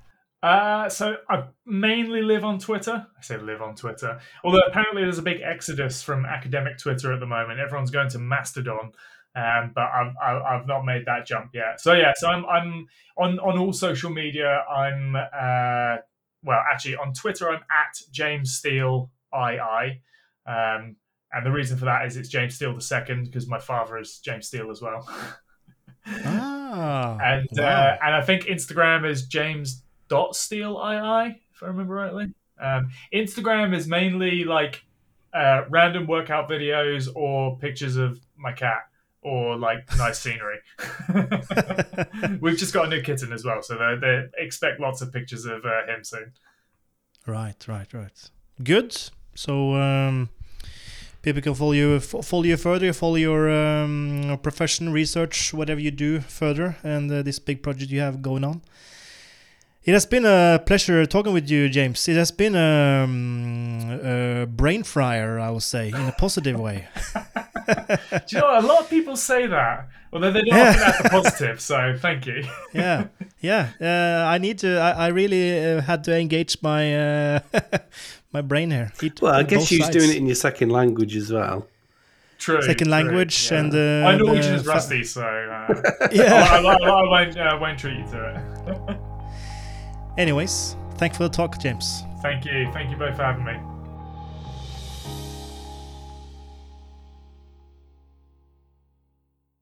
Uh, so I mainly live on Twitter. I say live on Twitter. Although apparently there's a big exodus from academic Twitter at the moment. Everyone's going to Mastodon, um, but I've, I've I've not made that jump yet. So yeah, so I'm I'm on on all social media. I'm uh, well, actually on Twitter I'm at James Steele II. Um, and the reason for that is it's James Steele the second because my father is James Steele as well. Ah, and wow. uh, and I think Instagram is James dot Steele II, if I remember rightly. Um, Instagram is mainly like uh, random workout videos or pictures of my cat or like nice scenery. We've just got a new kitten as well, so they, they expect lots of pictures of uh, him soon. Right, right, right. Good. So um, people can follow you, fo- follow you further, follow your um, profession, research, whatever you do further, and uh, this big project you have going on. It has been a pleasure talking with you, James. It has been um, a brain fryer, I would say, in a positive way. Do you know what? a lot of people say that, although they don't often have the positive. So thank you. yeah, yeah. Uh, I need to. I, I really uh, had to engage my uh, my brain here. Eat Well, I guess you was doing it in your second language as well. True. Second true, language yeah. and, uh, my Norwegian the is rusty, so uh, Yeah. I, I, I, I won't, uh, won't treat you to it. Anyways, thanks for the talk, James. Thank you. Thank you both for having me.